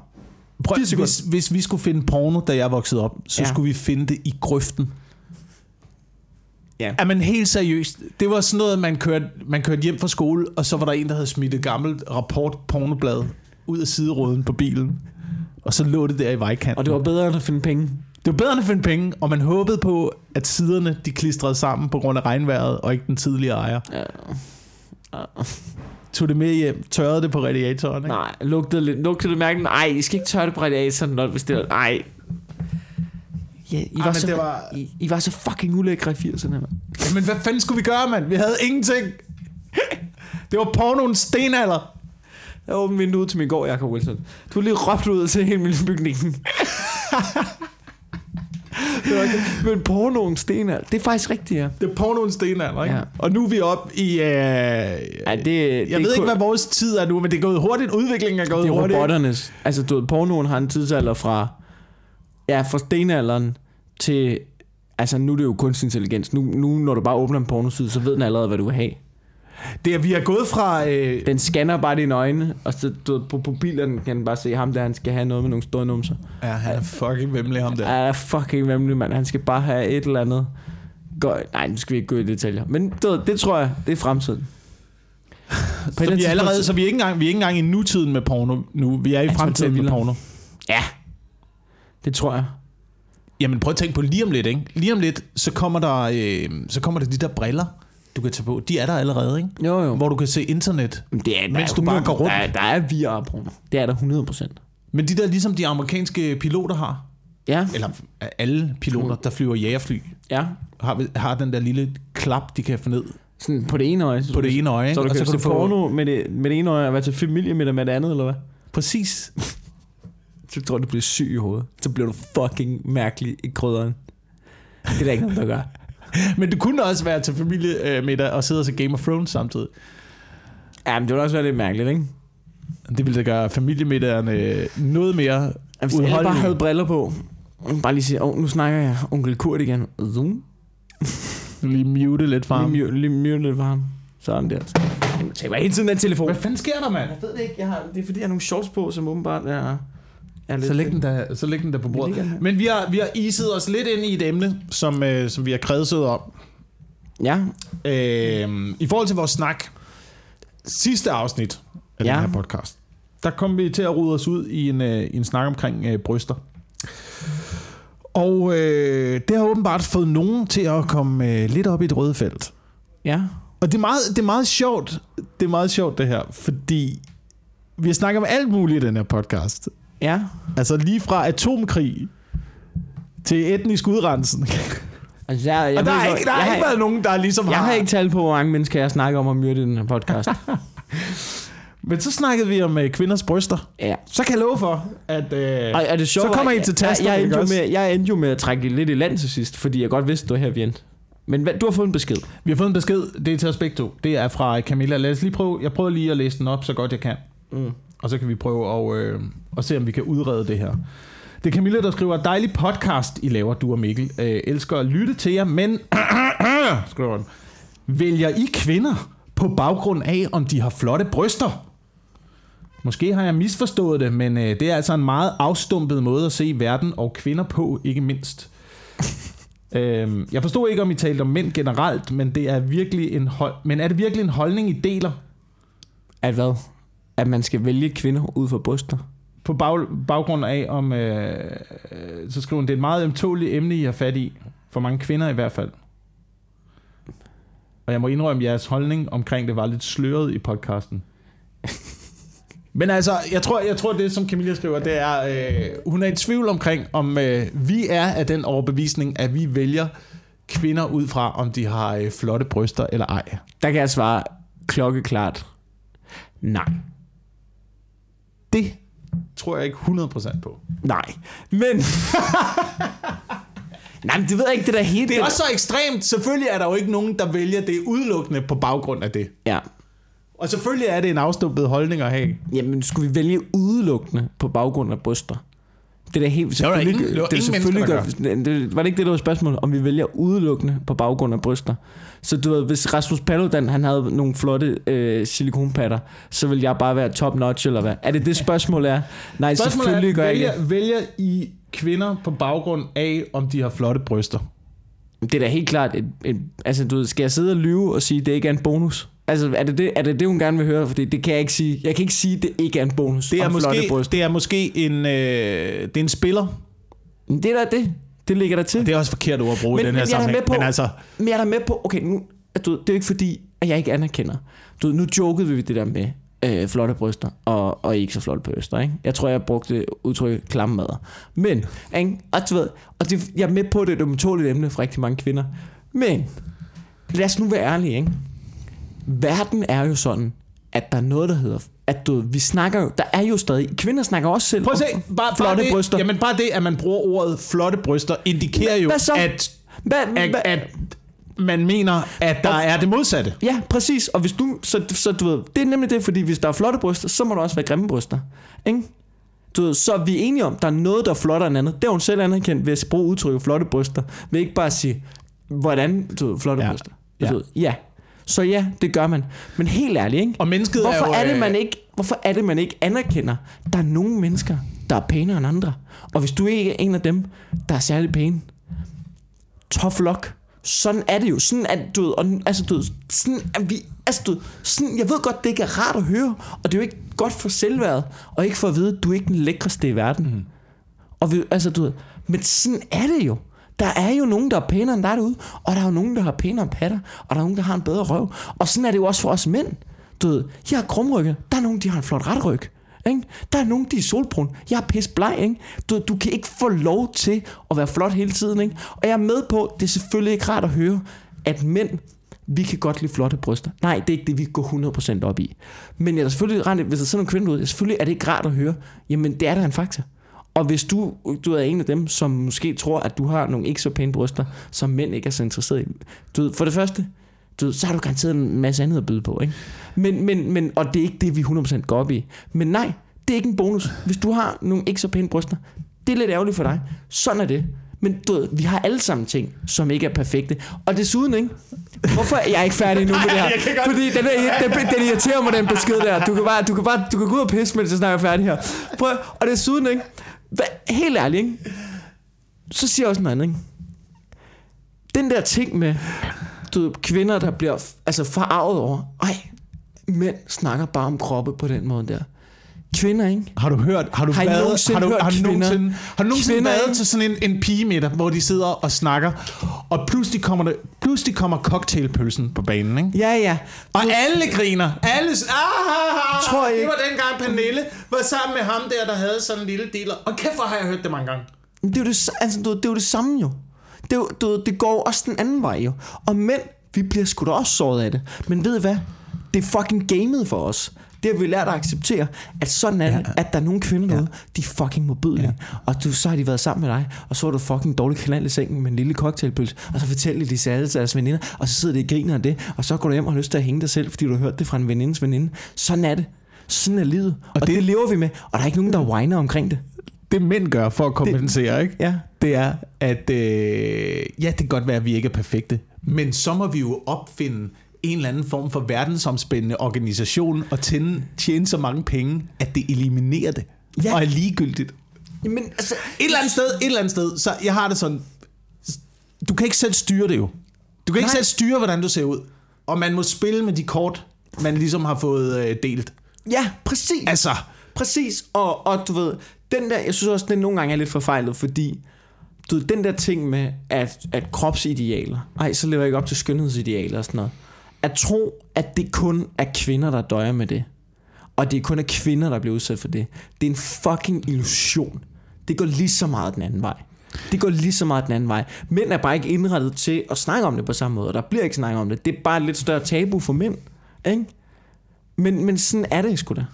Prøv, hvis, hvis vi skulle finde porno, da jeg voksede op, så ja. skulle vi finde det i grøften. Ja. Ja, men helt seriøst. Det var sådan noget, man kørte, man kørte hjem fra skole, og så var der en, der havde smidt et gammelt rapport pornoblad ud af sideråden på bilen. Og så lå det der i vejkanten. Og det var bedre end at finde penge. det var bedre end at finde penge, og man håbede på, at siderne de klistrede sammen på grund af regnvejret, og ikke den tidligere ejer. Ja. Tog det med hjem, tørrede det på radiatoren. Ikke? Nej, lugtede lidt. Lugtede det mærken? Nej, I skal ikke tørre det på radiatoren, når det var... Nej. Ja, I, var men så, det var- I, I, var så fucking ulækre i 80'erne, mand. Men hvad fanden skulle vi gøre, mand? Vi havde ingenting. Det var pornoens stenalder. Jeg åbnede vinduet ud til min gård, Jacob Wilson. Du har lige råbt ud til hele min bygningen. Det var ikke- Men pornoen stenalder, det er faktisk rigtigt, ja. Det er pornoens stenalder, ikke? Ja. Og nu er vi op i... Øh, ja det, det jeg ved ikke, hvad vores tid er nu, men det er gået hurtigt. Udviklingen er gået Det er hurtigt. robotternes. Altså, du ved, pornoen har en tidsalder fra... Ja, fra stenalderen til... Altså, nu er det jo kunstig intelligens. Nu, nu når du bare åbner en pornoside, så ved den allerede, hvad du vil have. Det er, vi er gået fra... Øh, Den scanner bare dine øjne, og så du på mobilen kan den bare se ham der, han skal have noget med nogle store numser. ja, han er fucking vemmelig, ham der. Ja, er fucking vemmelig, mand. Han skal bare have et eller andet. Gå, nej, nu skal vi ikke gå i detaljer. Men ved, det tror jeg, det er fremtiden. Så vi er allerede, så vi er ikke engang, vi er ikke engang i nutiden med porno nu. Vi er i Jeg tror, fremtiden det er med porno. Ja, det tror jeg. Jamen prøv at tænke på lige om lidt, ikke? Lige om lidt, så kommer der, øh, så kommer der de der briller, du kan tage på. De er der allerede, ikke? Jo, jo. Hvor du kan se internet. Men det er, Mens er du bare 100 går rundt. Der, er- der er VR-porno. Det er der 100%. Men de der, ligesom de amerikanske piloter har, Ja, eller alle piloter, der flyver jægerfly, ja. har, har den der lille klap, de kan få ned Sådan på det ene øje. på det ene øje. Så ikke? du og kan, så kan se du få... porno med det, med det ene øje, og være til familie med det, med det andet, eller hvad? Præcis. Så tror du, du bliver syg i hovedet. Så bliver du fucking mærkelig i krydderen. Det er der ikke nogen, der gør. Men det kunne også være til familiemiddag og sidde og se Game of Thrones samtidig. Ja, men det vil også være lidt mærkeligt, ikke? Det ville da gøre familiemiddagerne noget mere Hvis alle bare havde briller på. Bare lige sige, oh, nu snakker jeg onkel Kurt igen. Zoom. Lige mute lidt fra ham. Lige, lige mute lidt for ham. Sådan der. Jeg tager hele tiden den telefon. Hvad fanden sker der, mand? Jeg ved det ikke. Jeg har, det er fordi, jeg har nogle shorts på, som åbenbart er, er. Så læg den der, så læg den der på bordet. den. Men vi har, vi har iset os lidt ind i et emne, som, øh, som vi har kredset om. Ja, Øh, I forhold til vores snak, sidste afsnit af ja. Den her podcast, der kom vi til at rode os ud i en, øh, en snak omkring øh, bryster. Og øh, det har åbenbart fået nogen til at komme øh, lidt op i et røde felt. ja. Og det er, meget, det er meget sjovt, det er meget sjovt det her, fordi vi har snakket om alt muligt i den her podcast. Ja. Altså lige fra atomkrig til etnisk udrensning. Altså, jeg, jeg Og der ved har ikke, der har jeg ikke været nogen, der ligesom Jeg har... har ikke talt på, hvor mange mennesker jeg snakker om at myrde i den her podcast. Men så snakkede vi om øh, kvinders bryster. ja. Så kan jeg love for, at... Øh, Og er det sjovt, så kommer I at- til taster, Jeg, jeg, endte jo med, jeg endte jo med at trække lidt i land til sidst, fordi jeg godt vidste, det var her, vi endte. Men hvad, du har fået en besked. Vi har fået en besked, det er til os begge to. Det er fra Camilla. Lad os lige prøve, jeg prøver lige at læse den op, så godt jeg kan. Mm. Og så kan vi prøve at, øh, at se, om vi kan udrede det her. Det er Camilla, der skriver, dejlig podcast, I laver, du og Mikkel. Øh, elsker at lytte til jer, men... skriver den. Vælger I kvinder på baggrund af, om de har flotte bryster? Måske har jeg misforstået det, men øh, det er altså en meget afstumpet måde at se verden og kvinder på, ikke mindst. øhm, jeg forstod ikke, om I talte om mænd generelt, men det er virkelig en hold, men er det virkelig en holdning, I deler? At hvad? At man skal vælge kvinder ud for bryster. På bag, baggrund af, om... Øh, øh, så skriver hun, det er et meget ømtåligt emne, I har fat i. For mange kvinder i hvert fald. Og jeg må indrømme, at jeres holdning omkring det var lidt sløret i podcasten. Men altså, jeg tror, jeg tror det, som Camilla skriver, det er, øh, hun er i tvivl omkring, om øh, vi er af den overbevisning, at vi vælger kvinder ud fra, om de har øh, flotte bryster eller ej. Der kan jeg svare klokkeklart. Nej. Det tror jeg ikke 100% på. Nej. Men... Nej, men det ved jeg ikke, det der helt... Det er også så ekstremt. Selvfølgelig er der jo ikke nogen, der vælger det udelukkende på baggrund af det. Ja. Og selvfølgelig er det en afstumpet holdning at have. Jamen, skulle vi vælge udelukkende på baggrund af bryster? Det er da helt... selvfølgelig- ingen- det var er ingen selvfølgelig mennesker, gør- det, Var det ikke det, der var spørgsmålet? Om vi vælger udelukkende på baggrund af bryster? Så du ved, hvis Rasmus Paludan, han havde nogle flotte øh, silikonpatter, så vil jeg bare være top notch, eller hvad? Er det det spørgsmål er? Nej, selvfølgelig gør jeg ikke. vælger, vælger I kvinder på baggrund af, om de har flotte bryster? Det er da helt klart et, et, altså du ved, skal jeg sidde og lyve og sige, at det ikke er en bonus? Altså er det det, er det, det hun gerne vil høre? Fordi det kan jeg ikke sige. Jeg kan ikke sige, at det ikke er en bonus. Det er, måske, det er måske en, øh, det er en spiller. Men Det er da det. Det ligger der til. Det er også forkert ord at bruge Men- i den her men er sammenhæng. på- Men altså, Men jeg er da med på, okay, nu, du, det er jo ikke fordi, at jeg ikke anerkender. Du, nu jokede vi det der med øh, flotte bryster og, og ikke så flotte bryster. Ikke? Jeg tror, jeg brugte udtryk klamme madder. Men, ikke? Og, du ved, og det, jeg er med på, at det er et emne for rigtig mange kvinder. Men, lad os nu være ærlige. Ikke? Verden er jo sådan, at der er noget, der hedder... At du, vi snakker jo... Der er jo stadig... Kvinder snakker også selv prøv at se. om Bare, flotte bare det, bryster. Jamen bare det, at man bruger ordet flotte bryster, indikerer jo, Hvad så? at, Hvad, at, hvad, at man mener, at der Og- er det modsatte. Ja, præcis. Og hvis du, så, så du ved, det er nemlig det, fordi hvis der er flotte bryster, så må der også være grimme bryster. Ikke? Du ved, så er vi enige om, der er noget, der er flottere end andet. Det har hun selv anerkendt ved at bruge udtrykket flotte bryster. Ved ikke bare sige, hvordan, du ved, flotte ja. bryster. Ja. Du ved, ja. Så ja, det gør man. Men helt ærligt, ikke? Og mennesket Hvorfor er jo... er det, øh, man ikke, hvorfor er det, man ikke anerkender, der er nogle mennesker, der er pænere end andre. Og hvis du ikke er en af dem, der er særlig pæne, tough luck. Sådan er det jo. Sådan er du ved, og, altså, du ved, sådan er vi, altså, du ved, sådan, jeg ved godt, det ikke er rart at høre, og det er jo ikke godt for selvværdet, og ikke for at vide, at du er ikke den lækreste i verden. Mm. Og vi, altså, du ved, men sådan er det jo. Der er jo nogen, der er pænere end dig derude, og der er jo nogen, der har pænere patter, og der er nogen, der har en bedre røv. Og sådan er det jo også for os mænd. Du ved, jeg har krumrykket, der er nogen, der har en flot retryg. Ikke? Der er nogen, de er solbrun. Jeg er pis bleg, ikke? Du, du kan ikke få lov til at være flot hele tiden, ikke? Og jeg er med på, det er selvfølgelig ikke rart at høre, at mænd, vi kan godt lide flotte bryster. Nej, det er ikke det, vi går 100% op i. Men jeg er selvfølgelig rent, hvis der sidder nogle kvinder ud, selvfølgelig er det ikke rart at høre, jamen det er da en faktor. Og hvis du, du er en af dem, som måske tror, at du har nogle ikke så pæne bryster, som mænd ikke er så interesseret i. Du ved, for det første, du ved, så har du garanteret en masse andet at byde på. Ikke? Men, men, men, og det er ikke det, vi 100% går op i. Men nej, Det er ikke en bonus. Hvis du har nogle ikke så pæne bryster, det er lidt ærgerligt for dig. Sådan er det. Men du ved, vi har alle sammen ting, som ikke er perfekte. Og desuden, ikke? Hvorfor er jeg ikke færdig nu med det her? Fordi den, er, den, den irriterer mig, den besked der. Du kan bare, du kan bare du kan gå ud og pisse, mens jeg snakker færdig her. Prøv, og desuden, ikke? Hva? helt ærligt, ikke? Så siger jeg også noget andet, ikke? Den der ting med du ved, kvinder, der bliver altså forarvet over, ej, mænd snakker bare om kroppe på den måde der. Kvinder, ikke? Har du hørt, har du Har I været, har du, hørt har du kvinder? nogensinde, har du nogensinde Kvinder, været ikke? til sådan en, en pigemiddag, hvor de sidder og snakker, og pludselig kommer, der, pludselig kommer cocktailpølsen på banen, ikke? Ja, ja. Og alle griner. Alle ah, ah, ah, Tror jeg Det var dengang Pernille var sammen med ham der, der havde sådan en lille dealer. Og kæft, hvor har jeg hørt det mange gange. Det er jo det, altså, du, det, er jo det samme jo. Det, er jo, du, det går også den anden vej jo. Og mænd, vi bliver sgu da også såret af det. Men ved I hvad? Det er fucking gamet for os. Det har vi lært at acceptere, at sådan er det, ja. at der er nogle kvinder derude, de er fucking modbydelige. Ja. Og du, så har de været sammen med dig, og så er du fucking dårlig knald i sengen med en lille cocktailpølse, og så fortæller de det alle til deres veninder, og så sidder de og griner af det, og så går du hjem og har lyst til at hænge dig selv, fordi du har hørt det fra en venindes veninde. Sådan er det. Sådan er livet. Og, og det, det- det lever vi med, og der er ikke nogen, der whiner omkring det. Det mænd gør for at kompensere, ikke? Ja. Det er, at øh, ja, det kan godt være, at vi ikke er perfekte, men så må vi jo opfinde en eller anden form for verdensomspændende organisation og tjene, tjene så mange penge, at det eliminerer det. Ja. Og er ligegyldigt. Jamen, altså, Et eller andet sted, et eller andet sted, så jeg har det sådan, du kan ikke selv styre det jo. Du kan ikke Nej. selv styre, hvordan du ser ud. Og man må spille med de kort, man ligesom har fået øh, delt. Ja, præcis. Altså, Præcis. Og, og du ved, den der, jeg synes også, den nogle gange er lidt forfejlet, fordi du ved, den der ting med, at, at kropsidealer, ej, så lever jeg ikke op til skønhedsidealer og sådan noget. At tro, at det kun er kvinder, der døjer med det, og det er kun er kvinder, der bliver udsat for det, det er en fucking illusion. Det går lige så meget den anden vej. Det går lige så meget den anden vej. Mænd er bare ikke indrettet til at snakke om det på samme måde, og der bliver ikke snakket om det. Det er bare et lidt større tabu for mænd, ikke? Men, men sådan er det sgu da.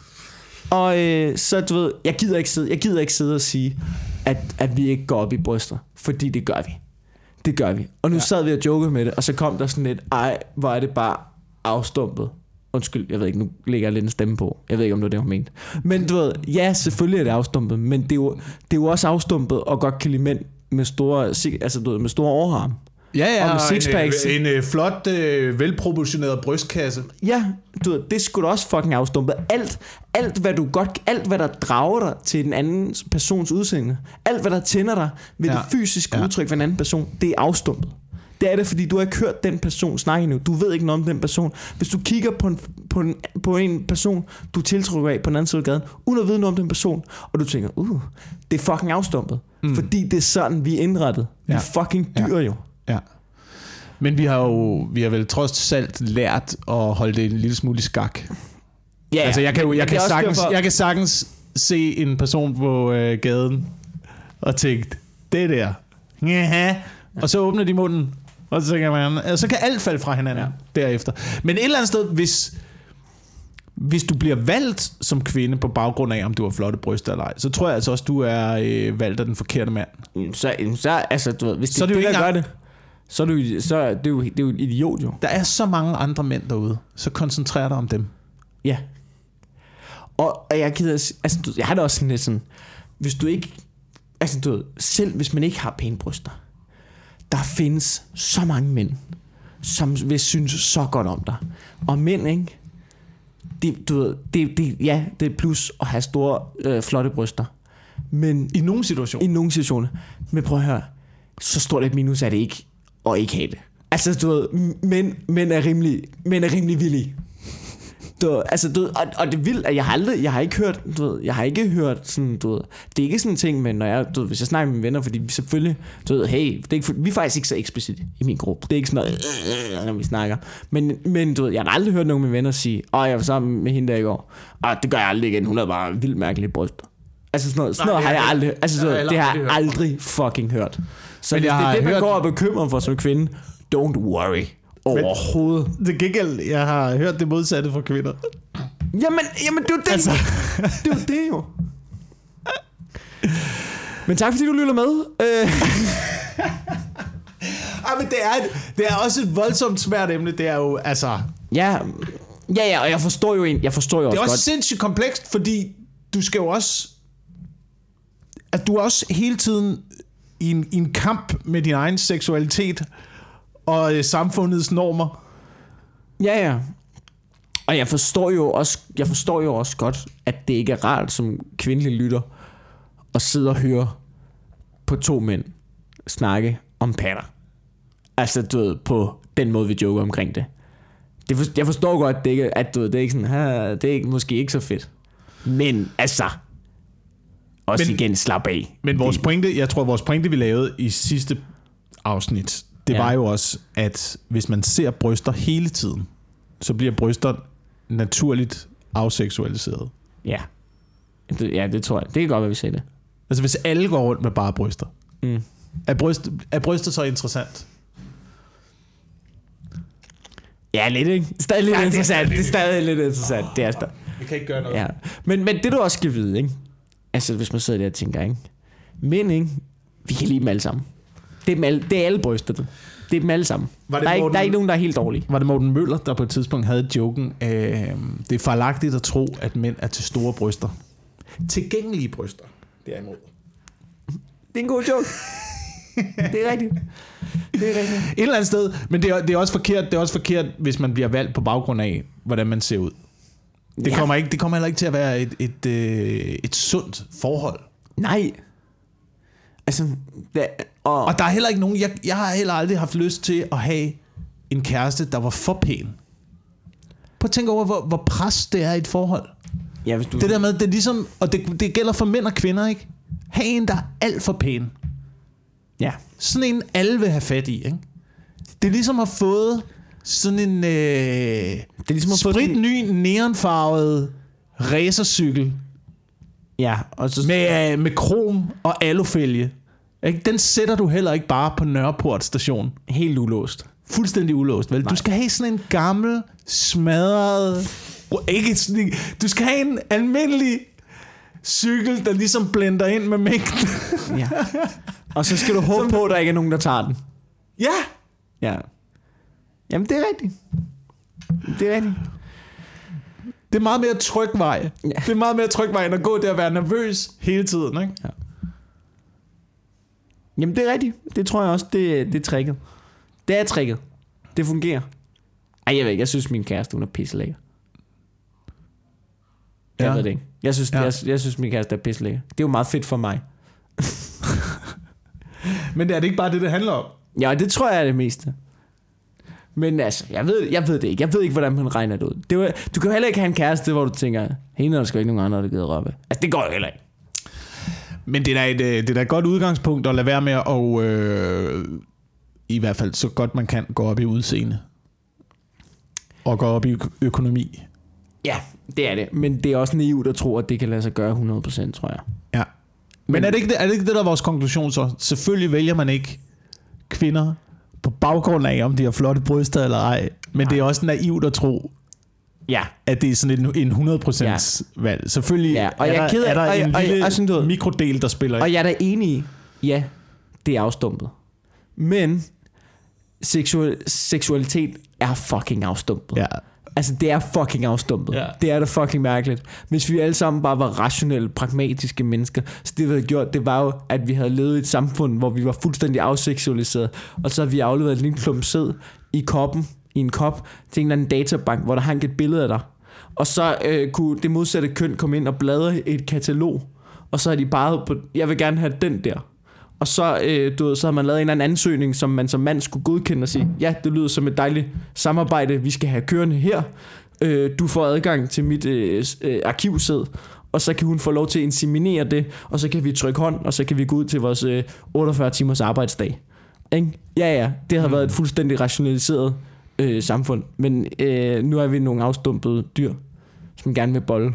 Og øh, så du ved, jeg gider ikke sidde, jeg gider ikke sidde og sige, at, at vi ikke går op i bryster, fordi det gør vi. Det gør vi. Og nu ja. sad vi og jokede med det, og så kom der sådan lidt, ej, hvor er det bare afstumpet. Undskyld, jeg ved ikke, nu lægger jeg lidt en stemme på. Jeg ved ikke, om det var det, hun mente. Men du ved, ja, selvfølgelig er det afstumpet, men det er jo, det er jo også afstumpet og godt kan lide mænd med store, altså, du ved, med store overarm. Ja, ja, med sixpacks. en, en, en flot, øh, velproportioneret brystkasse. Ja, du ved, det skulle også fucking afstumpet. Alt, alt hvad du godt, alt hvad der drager dig til den anden persons udseende, alt hvad der tænder dig ved ja. Ja. det fysiske Ja. ja. udtryk ved en anden person, det er afstumpet. Det er det, fordi du har ikke hørt den person snakke endnu. Du ved ikke noget om den person. Hvis du kigger på en, på en, på en person, du tiltrykker af på den anden side af gaden, uden at vide noget om den person, og du tænker, uh, det er fucking afstumpet. Mm. Fordi det er sådan, vi er indrettet. Vi Ja. er fucking dyr jo. Ja. Men vi har jo vi har vel trods alt lært at holde det en lille smule i skak. Ja, altså, jeg kan, jo, jeg, kan sagtens, derfor- jeg kan sagtens se en person på øh, gaden og tænke, det der. Ja. Og så åbner de munden, og så, kan man, altså, så kan alt falde fra hinanden ja. derefter. Men et eller andet sted, hvis, hvis du bliver valgt som kvinde på baggrund af, om du har flotte bryster eller ej, så tror jeg altså også, du er øh, valgt af den forkerte mand. Så, så altså, du ved, hvis det Så er det det, jo ikke gør det, så er, du, så er det, jo, det er jo et idiot jo. Der er så mange andre mænd derude, så koncentrer dig om dem. Ja. Og, og jeg gider, altså, du, jeg har det også sådan lidt sådan, hvis du ikke, altså du ved, selv hvis man ikke har pæne bryster, der findes så mange mænd, som vil synes så godt om dig. Og mænd, ikke? Det, du ved, det, det, ja, det er plus at have store, øh, flotte bryster. Men I nogle situationer. i nogle situationer. Men prøv at høre, så stort et minus er det ikke at ikke have det. Altså, du ved, mænd, mænd er rimelig, mænd er rimelig villige. Du, ved, altså, du, ved, og, og det er vildt, at jeg har aldrig, jeg har ikke hørt, du ved, jeg har ikke hørt sådan, du ved, det er ikke sådan en ting, men når jeg, du ved, hvis jeg snakker med mine venner, fordi vi selvfølgelig, du ved, hey, det er ikke, vi er faktisk ikke så eksplicit i min gruppe. Det er ikke sådan noget, når vi snakker. Men, men du ved, jeg har aldrig hørt nogen af mine venner sige, åh, jeg var sammen med hende der i går. Og det gør jeg aldrig igen, hun er bare vildt mærkelig bryst. Altså sådan noget, sådan Nej, noget det har jeg aldrig, altså sådan, det har jeg aldrig fucking hørt. Så Men hvis jeg det er det, man hørt- går og er bekymret for som kvinde, don't worry. Overhovedet. Det gengæld, jeg har hørt det modsatte fra kvinder. Jamen, jamen det er det. Altså. det er det jo. Men tak fordi du lytter med. Øh, Ej, men det er, et, det er også et voldsomt svært emne. Det er jo, altså... ja, ja, ja, og jeg forstår jo en, jeg forstår jo Det også, er også godt. sindssygt komplekst, fordi du skal jo også... At du er også hele tiden i en, i en kamp med din egen seksualitet og øh, samfundets normer. Ja, ja. Og jeg forstår jo også, jeg forstår jo også godt, at det ikke er rart som kvindelig lytter at sidde og høre på to mænd snakke om patter. Altså, du ved, på den måde, vi joker omkring det. det for, jeg forstår godt, at det, ikke, at du ved, det er ikke sådan, det er ikke, måske ikke så fedt. Men altså, også Men- igen, slap af. Men vores pointe, jeg tror, vores pointe, vi lavede i sidste afsnit, det ja. Var jo også, at hvis man ser bryster hele tiden, så bliver bryster naturligt afseksualiseret. Ja. Det, ja, det tror jeg. Det kan godt være, vi siger det. Altså hvis alle går rundt med bare bryster, Mm. er, bryst, er bryster så interessant? Ja, lidt, ikke? Stadig lidt Ja, er interessant. Det er stadig lidt interessant. Det er stadig. Vi kan ikke gøre noget. Ja. Men, men det du også skal vide, ikke? Altså, hvis man sidder der og tænker, ikke? Men, ikke? Vi kan lide dem alle sammen. Det er, dem alle, det er alle brysterne. Det er dem alle sammen. Var det der, er ikke, Morten- der er ikke nogen, der er helt dårlige. Var det Morten Møller, der på et tidspunkt havde joken, øh, det er farlagtigt at tro, at mænd er til store bryster. Tilgængelige bryster, derimod. Det er en god joke. det er rigtigt. Det er rigtigt. Et eller andet sted, men det er, det er, også forkert, det er også forkert, hvis man bliver valgt på baggrund af, hvordan man ser ud. Det, Ja. kommer, ikke, det kommer heller ikke til at være et, et, øh, et sundt forhold. Nej. Altså, det, og, Og der er heller ikke nogen, jeg, jeg har heller aldrig haft lyst til at have en kæreste, der var for pæn. Prøv at tænke over, hvor, hvor pres det er i et forhold. ja, hvis du, Det der med, det er ligesom, og det, det gælder for mænd og kvinder, ikke? Ha' en, der er alt for pæn. Ja. Sådan en, alle vil have fat i, ikke? Det er ligesom at have fået sådan en øh, Det er ligesom at få sprit sådan- ny neonfarvet racercykel Ja, og så... med, øh, med krom og alufælge. Ikke? Den sætter du heller ikke bare på Nørreport station. Helt ulåst. Fuldstændig ulåst, vel? Nej. Du skal have sådan en gammel, smadret... Ikke sådan en, Du skal have en almindelig cykel, der ligesom blender ind med mængden. Ja. Og så skal du håbe på, at der ikke er nogen, der tager den. ja! Ja. Jamen, det er rigtigt. Det er rigtigt. Det er meget mere tryg vej. Ja. Det er meget mere tryg vej, end at gå der og være nervøs hele tiden, ikke? Jamen, det er rigtigt. Det tror jeg også, det, det er tricket. Det er tricket. Det fungerer. Ej, jeg ved ikke. Jeg synes, min kæreste, hun er pisselækker. Jeg Ja. ved det ikke. Jeg synes, Ja. ja. jeg, jeg synes, min kæreste er pisselækker. Det er jo meget fedt for mig. Men er det ikke bare det, det handler om? Ja, det tror jeg er det meste. Men altså, jeg ved, jeg ved det ikke. Jeg ved ikke, hvordan man regner det ud. Det var, du kan jo heller ikke have en kæreste, hvor du tænker, hende er der sgu ikke nogen andre, der gider røve. Altså, det går jo heller ikke. Men det er da et, øh, det er da et godt udgangspunkt at lade være med at, øh, i hvert fald så godt man kan, gå op i udseende. Og gå op i økonomi. Ja, det er det. Men det er også naivt at tro, at det kan lade sig gøre 100%, tror jeg. Ja. Men, Men er, det ikke det, er det ikke det, der er vores konklusion så? Selvfølgelig vælger man ikke kvinder på baggrund af, om de har flotte bryster eller ej. Men det er også naivt at tro, Ja, at det er sådan en, en 100% ja. valg. Selvfølgelig Ja, og er, jeg er der, ked af- er der og- en og- lille og sådan, du ved- mikrodel, der spiller Og ind. jeg er da enig i, ja, det er afstumpet. Men seksual, seksualitet er fucking afstumpet. Ja. Altså, det er fucking afstumpet. Ja. Det er da fucking mærkeligt. Hvis vi alle sammen bare var rationelle, pragmatiske mennesker, så det vi havde gjort, det var jo, at vi havde levet i et samfund, hvor vi var fuldstændig afseksualiseret, og så havde vi afleveret en lille klump sæd i koppen, i en kop, til en eller anden databank, hvor der hang et billede af dig. Og så øh, kunne det modsatte køn komme ind og bladre et katalog, og så er de bare på, jeg vil gerne have den der. Og så, øh, du ved, så har man lavet en eller anden ansøgning, som man som mand skulle godkende og sige, ja, det lyder som et dejligt samarbejde, vi skal have kørende her. Øh, du får adgang til mit øh, øh, arkivsæd, og så kan hun få lov til at inseminere det, og så kan vi trykke hånd, og så kan vi gå ud til vores øh, 48 timers arbejdsdag. Ikke? Ja, ja, det har været et fuldstændig rationaliseret øh, samfund, men øh, nu er vi nogle afstumpede dyr, som gerne vil bolle,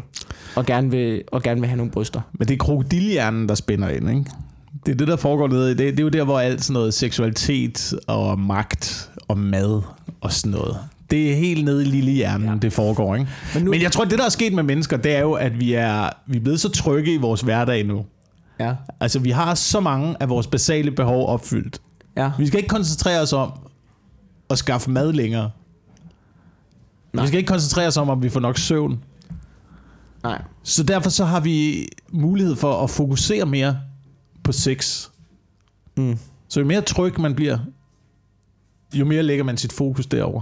og gerne vil, og gerne vil have nogle bryster. Men det er krokodilhjernen, der spænder ind, ikke? Det er det, der foregår nede i det. Det er jo der, hvor alt sådan noget seksualitet og magt og mad og sådan noget. Det er helt nede i lille hjernen, ja. det foregår, ikke? Men nu- Men jeg tror, det, der er sket med mennesker, det er jo, at vi er, vi er blevet så trygge i vores hverdag nu. Ja. Altså, vi har så mange af vores basale behov opfyldt. Ja. Vi skal ikke koncentrere os om at skaffe mad længere. Nej. Vi skal ikke koncentrere os om, om vi får nok søvn. Nej. Så derfor så har vi mulighed for at fokusere mere på sex. Mm. Så jo mere tryg man bliver, jo mere lægger man sit fokus derover.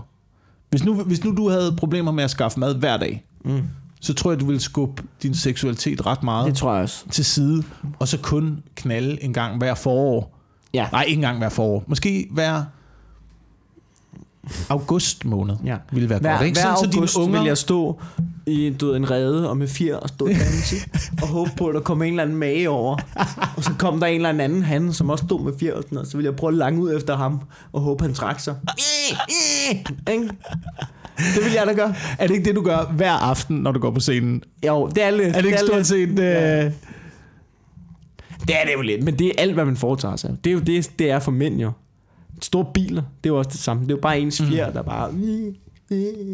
Hvis nu, hvis nu du havde problemer med at skaffe mad hver dag, Mm. så tror jeg, du ville skubbe din seksualitet ret meget Det tror jeg også. til side, og så kun knalde en gang hver forår. Ja. Nej, ikke engang hver forår. Måske hver august måned Ja. ville være Hver, godt. Ikke? hver Sådan, så august dine unger, vil jeg stå i du ved, en rede og med fjer og stå og danse og håbe på, at der kommer en eller anden mage over. Og så kom der en eller anden han, som også stod med fjer og sådan noget. Så ville jeg prøve at lange ud efter ham og håbe, han trak sig. Ikke? Det vil jeg da gøre. er det ikke det, du gør hver aften, når du går på scenen? Jo, det er lidt. Er det ikke er stort set... Øh... Det er det jo lidt, men det er alt, hvad man foretager sig. Det er jo det, det er for mænd jo. Store biler, det er jo også det samme. Det er jo bare ens fjer, der bare...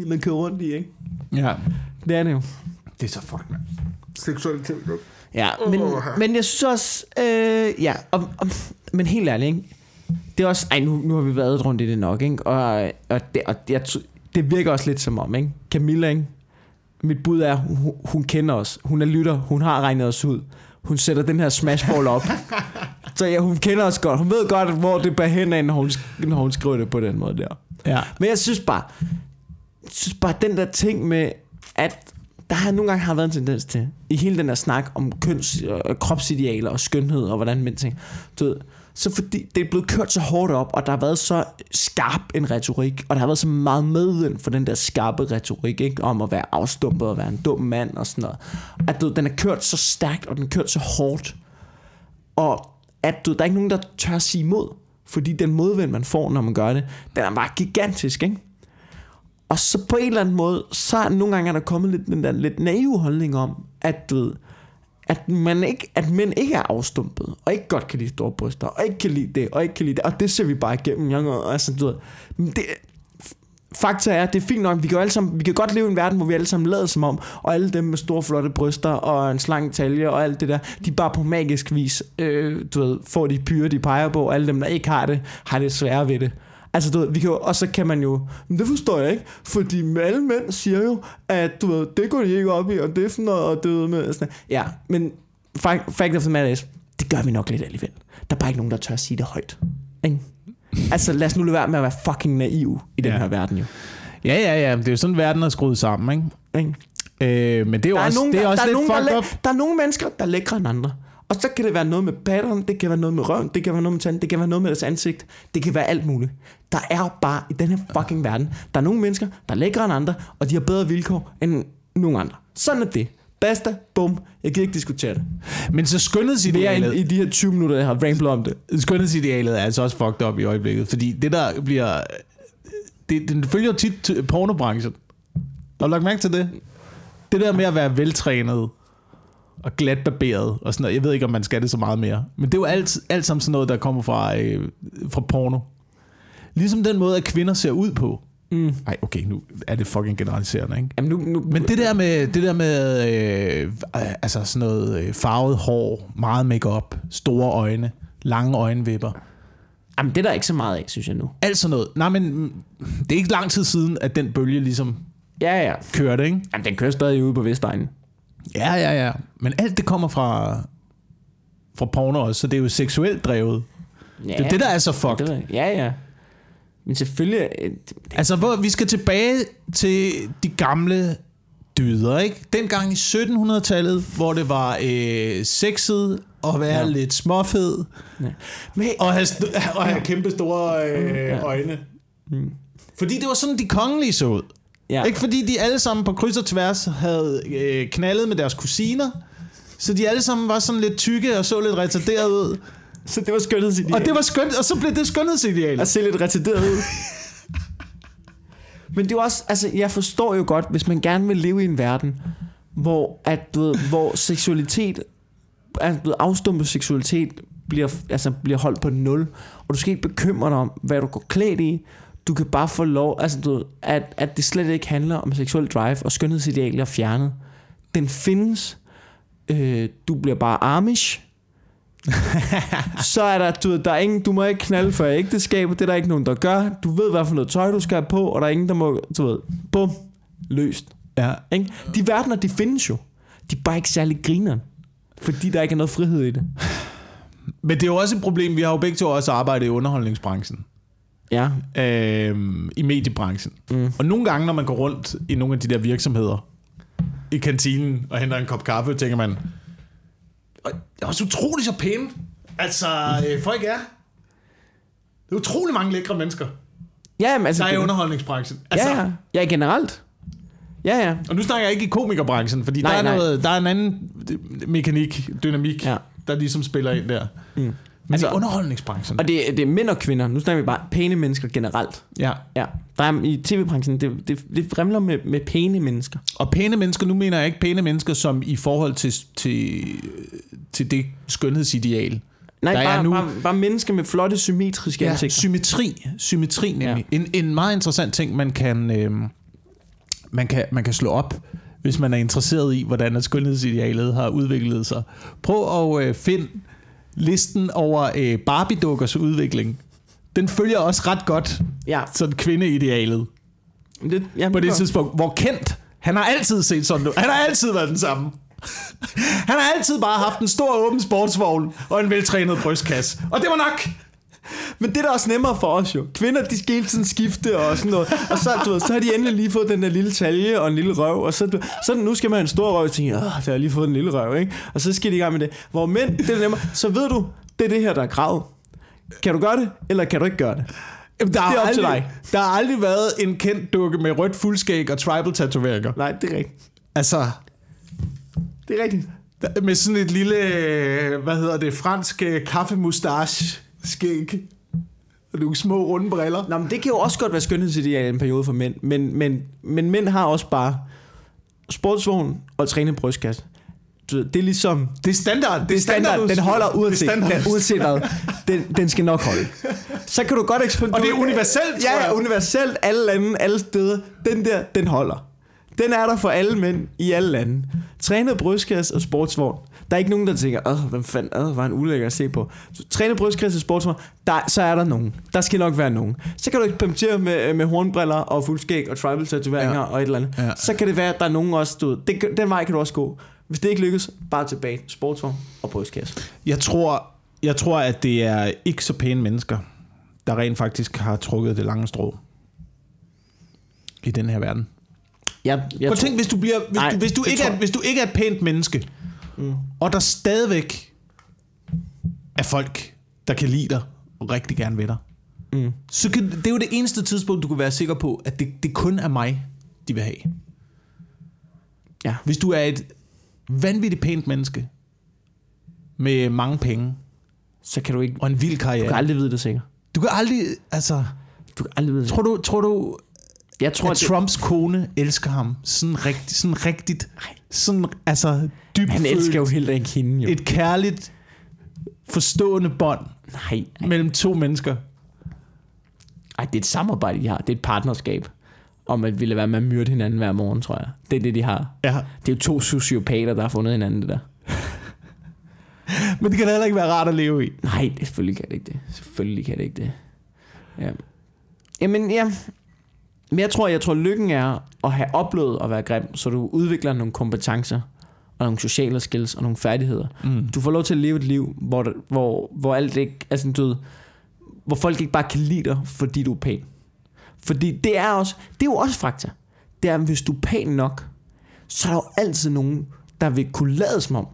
Man kører rundt i, ikke? Ja. Det er det jo. Det er så fucked, man. Seksualitet. Ja, men, men jeg synes også, øh, ja, og, og, men helt ærligt, ikke? det er også, ej, nu, nu har vi været rundt i det nok, ikke? og, og, det, og jeg, det virker også lidt som om, ikke? Camilla, ikke? mit bud er, hun, hun kender os, hun er lytter, hun har regnet os ud, hun sætter den her smashball op, så ja, hun kender os godt, hun ved godt, hvor det bærer hen af, når hun, når hun skriver det på den måde der. Ja. Men jeg synes bare, jeg synes bare den der ting med, at der har nogle gange har været en tendens til, i hele den der snak om køns, øh, kropsidealer og skønhed og hvordan mænd ting, du ved, så fordi det er blevet kørt så hårdt op, og der har været så skarp en retorik, og der har været så meget medvind for den der skarpe retorik, ikke? om at være afstumpet og være en dum mand og sådan noget, at du, den er kørt så stærkt, og den er kørt så hårdt, og at du, der er ikke nogen, der tør at sige imod, fordi den modvind, man får, når man gør det, den er bare gigantisk, ikke? Og så på en eller anden måde, så er nogle gange er der kommet lidt den der lidt naive holdning om, at du ved, at, man ikke, at mænd ikke er afstumpet, og ikke godt kan lide store bryster, og ikke kan lide det, og ikke kan lide det, og det ser vi bare igennem. Jeg, altså, du ved, det, fakta er, at det er fint nok, vi kan, alle sammen, vi kan godt leve i en verden, hvor vi alle sammen lader som om, og alle dem med store flotte bryster, og en slank talje, og alt det der, de bare på magisk vis, øh, du ved, får de pyre, de peger på, og alle dem, der ikke har det, har det svære ved det. Altså, du ved, vi kan jo, og så kan man jo, men det forstår jeg ikke, fordi alle mænd siger jo, at du ved, det går de ikke op i, og det er sådan noget, og det ved med, sådan. Ja, men fact, fact of the matter is, det gør vi nok lidt alligevel. Der er bare ikke nogen, der tør at sige det højt. Ikke? Altså, lad os nu lade være med at være fucking naiv i den Ja. her verden jo. Ja, ja, ja. Det er jo sådan, verden er skruet sammen, ikke? Ikke? Øh, men det er jo Der er, også, nogen, det er der, også der, er lidt nogen, der, er up. læ- der er nogle mennesker, der er lækre end andre. Og så kan det være noget med pattern, det kan være noget med røven, det kan være noget med tanden, det kan være noget med deres ansigt, det kan være alt muligt. Der er bare i den her fucking verden, der er nogle mennesker, der er lækre end andre, og de har bedre vilkår end nogen andre. Sådan er det. Basta, bum, jeg gider ikke diskutere det. Men så skønhedsidealet, end i de her 20 minutter, jeg har ramblet om det. skønhedsidealet er altså også fucked up i øjeblikket. Fordi det der bliver... Det, den følger tit pornobranchen. Har du lagt mærke til det? Det der med at være veltrænet og glatbarberet og sådan noget. Jeg ved ikke, om man skal det så meget mere. Men det er jo alt, alt sammen sådan noget, der kommer fra, øh, fra porno. Ligesom den måde, at kvinder ser ud på. Mm. Ej, okay, nu er det fucking generaliserende, ikke? Jamen nu, nu, Men det der med, det der med øh, altså sådan noget øh, farvet hår, meget makeup, store øjne, lange øjenvipper, Jamen, det er der ikke så meget af, synes jeg nu. alt sådan noget. Nej, men det er ikke lang tid siden, at den bølge ligesom Ja, ja. kørte, ikke? Jamen, den kører stadig ude på Vestegnen. Ja, ja, ja. Men alt det kommer fra, fra porno også, så det er jo seksuelt drevet. Ja, Det er det, der er så det fucked. jeg. Ja, ja. Men selvfølgelig... øh, Altså, hvor vi skal tilbage til de gamle dyder, ikke? Dengang i 1700-tallet, hvor det var øh, sexet at være Ja. ja. lidt småfed, Ja. Men, og have, st- og have kæmpe store øh, øjne. Mm. Fordi det var sådan, de kongelige så ud. ja. Ja. Ikke fordi de alle sammen på kryds og tværs havde øh, knaldet med deres kusiner, så de alle sammen var sådan lidt tykke og så lidt retarderet ud. Så det var skønhedsideal. Og det var skønt, og så blev det skønhedsidealet. at se lidt retarderet ud. Men det er jo også, altså jeg forstår jo godt, hvis man gerne vil leve i en verden, hvor, at, du ved, hvor seksualitet, altså afstumpet seksualitet bliver, altså, bliver holdt på nul, og du skal ikke bekymre dig om, hvad du går klædt i, du kan bare få lov, altså du ved, at, at det slet ikke handler om seksuel drive, og skønhedsidealer er fjernet. Den findes, øh, du bliver bare amish, så er der, du, der er ingen, du må ikke knalde for ægteskab, det er der ikke nogen, der gør. Du ved, hvad for noget tøj, du skal have på, og der er ingen, der må, du ved, bum, løst. Ja. Ikke? De verdener, de findes jo. de er bare ikke særlig grineren. Fordi der ikke er noget frihed i det. Men det er jo også et problem, vi har jo begge to også arbejdet i underholdningsbranchen. Ja, øh, i mediebranchen. Mm. Og nogle gange, når man går rundt i nogle af de der virksomheder, i kantinen og henter en kop kaffe, tænker man, "Og det er også utroligt så pæne. Altså, øh, folk er. Det er utrolig mange lækre mennesker, ja men altså... der er i underholdningsbranchen. Altså, ja, ja. ja, generelt. Ja, ja. Og nu snakker jeg ikke i komikerbranchen, fordi Nej, der, er nej. noget, der er en anden mekanik, dynamik, ja. der ligesom spiller ind der. Mm. Men Altså- i underholdningsbranchen. Og det, det er mænd og kvinder. Nu snakker vi bare pæne mennesker generelt. Ja. Ja, der er i tv-branchen, det, det, det fremler med, med pæne mennesker. Og pæne mennesker, nu mener jeg ikke pæne mennesker som i forhold til, til, til det skønhedsideal. Nej, Der er bare, nu- bare, bare mennesker med flotte, symmetriske ja, ansigter. symmetri. Symmetri nemlig. Ja. En, en meget interessant ting, man kan, øh, man, kan, man kan slå op, hvis man er interesseret i, hvordan skønhedsidealet har udviklet sig. Prøv at øh, finde listen over øh, Barbie-dukkers udvikling. Den følger også ret godt Ja, sådan kvindeidealet det, ja, på det tidspunkt. Hvor Kent, han har altid set sådan. Han har altid været den samme. Han har altid bare haft en stor åben sportsvogn og en veltrænet brystkasse. Og det var nok. Men det er da også nemmere for os jo. Kvinder, de skal hele tiden skifte og sådan noget. Og så, du ved, så har de endelig lige fået den der lille talje og en lille røv. Og så, så nu skal man have en stor røv og tænke, åh, der har jeg lige fået en lille røv, ikke? Og så skal de i gang med det. Hvor mænd, det er nemmere. Så ved du, det er det her, der er kravet. Kan du gøre det, eller kan du ikke gøre det? Jamen, der, Det er har op til aldrig, dig. der har aldrig været en kendt dukke med rødt fuldskæg og tribal tatoveringer. Nej, det er rigtigt. Altså, Det er rigtigt. med sådan et lille, hvad hedder det, fransk øh, kaffemustache skæg. Og nogle små runde briller. Nå, men det kan jo også godt være skønhedsideal i en periode for mænd. Men, men, men mænd har også bare sportsvogn og trænet brystkasse. Det er ligesom... Det er standard. Det, er standard. Den holder uanset, den, uanset hvad. Den, den skal nok holde. Så kan du godt eksperimentere. Og det er universelt, tror Ja, ja, jeg. universelt. Alle lande, alle steder. Den der, den holder. Den er der for alle mænd i alle lande. Trænet brystkasse og sportsvogn. Der er ikke nogen, der tænker, åh, hvem fanden, åh, var han ulækker at se på. Så, trænet brystkasse og sportsvogn, der, så er der nogen. Der skal nok være nogen. Så kan du eksperimentere med, med hornbriller og fuldskæg og tribal tatoveringer Ja. og et eller andet. Ja. Så kan det være, at der er nogen også, du det, den vej kan du også gå. Hvis det ikke lykkes, bare tilbage. Sportsvogn og brystkasse. Jeg tror, jeg tror, at det er ikke så pæne mennesker, der rent faktisk har trukket det lange strå i den her verden. Jeg, jeg Prøv at tænk, hvis du, bliver, hvis, Nej, du, hvis, du ikke tror- er, hvis du ikke er et pænt menneske, mm. og der stadigvæk er folk, der kan lide dig og rigtig gerne vil dig, Mm. så kan, det er jo det eneste tidspunkt, du kan være sikker på, at det, det kun er mig, de vil have. Ja. Hvis du er et vanvittigt pænt menneske, med mange penge, så kan du ikke... og en vild Du karriere, kan aldrig vide det sikkert. du kan aldrig, altså, Du kan aldrig vide det tror du, tror du Jeg tror, at at Trumps kone elsker ham sådan, rigt, sådan rigtigt, sådan, altså dybt han elsker jo heller ikke hende, jo. et kærligt, forstående bånd Nej, mellem to mennesker. Ej, det er et samarbejde, de har. Det er et partnerskab. Om at ville være med at myrde hinanden hver morgen, tror jeg. Det er det, de har. Ja. Det er jo to sociopater, der har fundet hinanden, det der. Men det kan heller ikke være rart at leve i. Nej, det, selvfølgelig kan det ikke det. Selvfølgelig kan det ikke det. Ja. Jamen, ja. Men jeg tror, jeg tror, lykken er at have oplevet at være grim, så du udvikler nogle kompetencer og nogle sociale skills og nogle færdigheder. Mm. Du får lov til at leve et liv, hvor, hvor, hvor alt ikke, altså du ved, hvor folk ikke bare kan lide dig, fordi du er pæn. Fordi det er også, det er jo også fakta. Det er, at hvis du er pæn nok, så er der jo altid nogen, der vil kunne lade som om,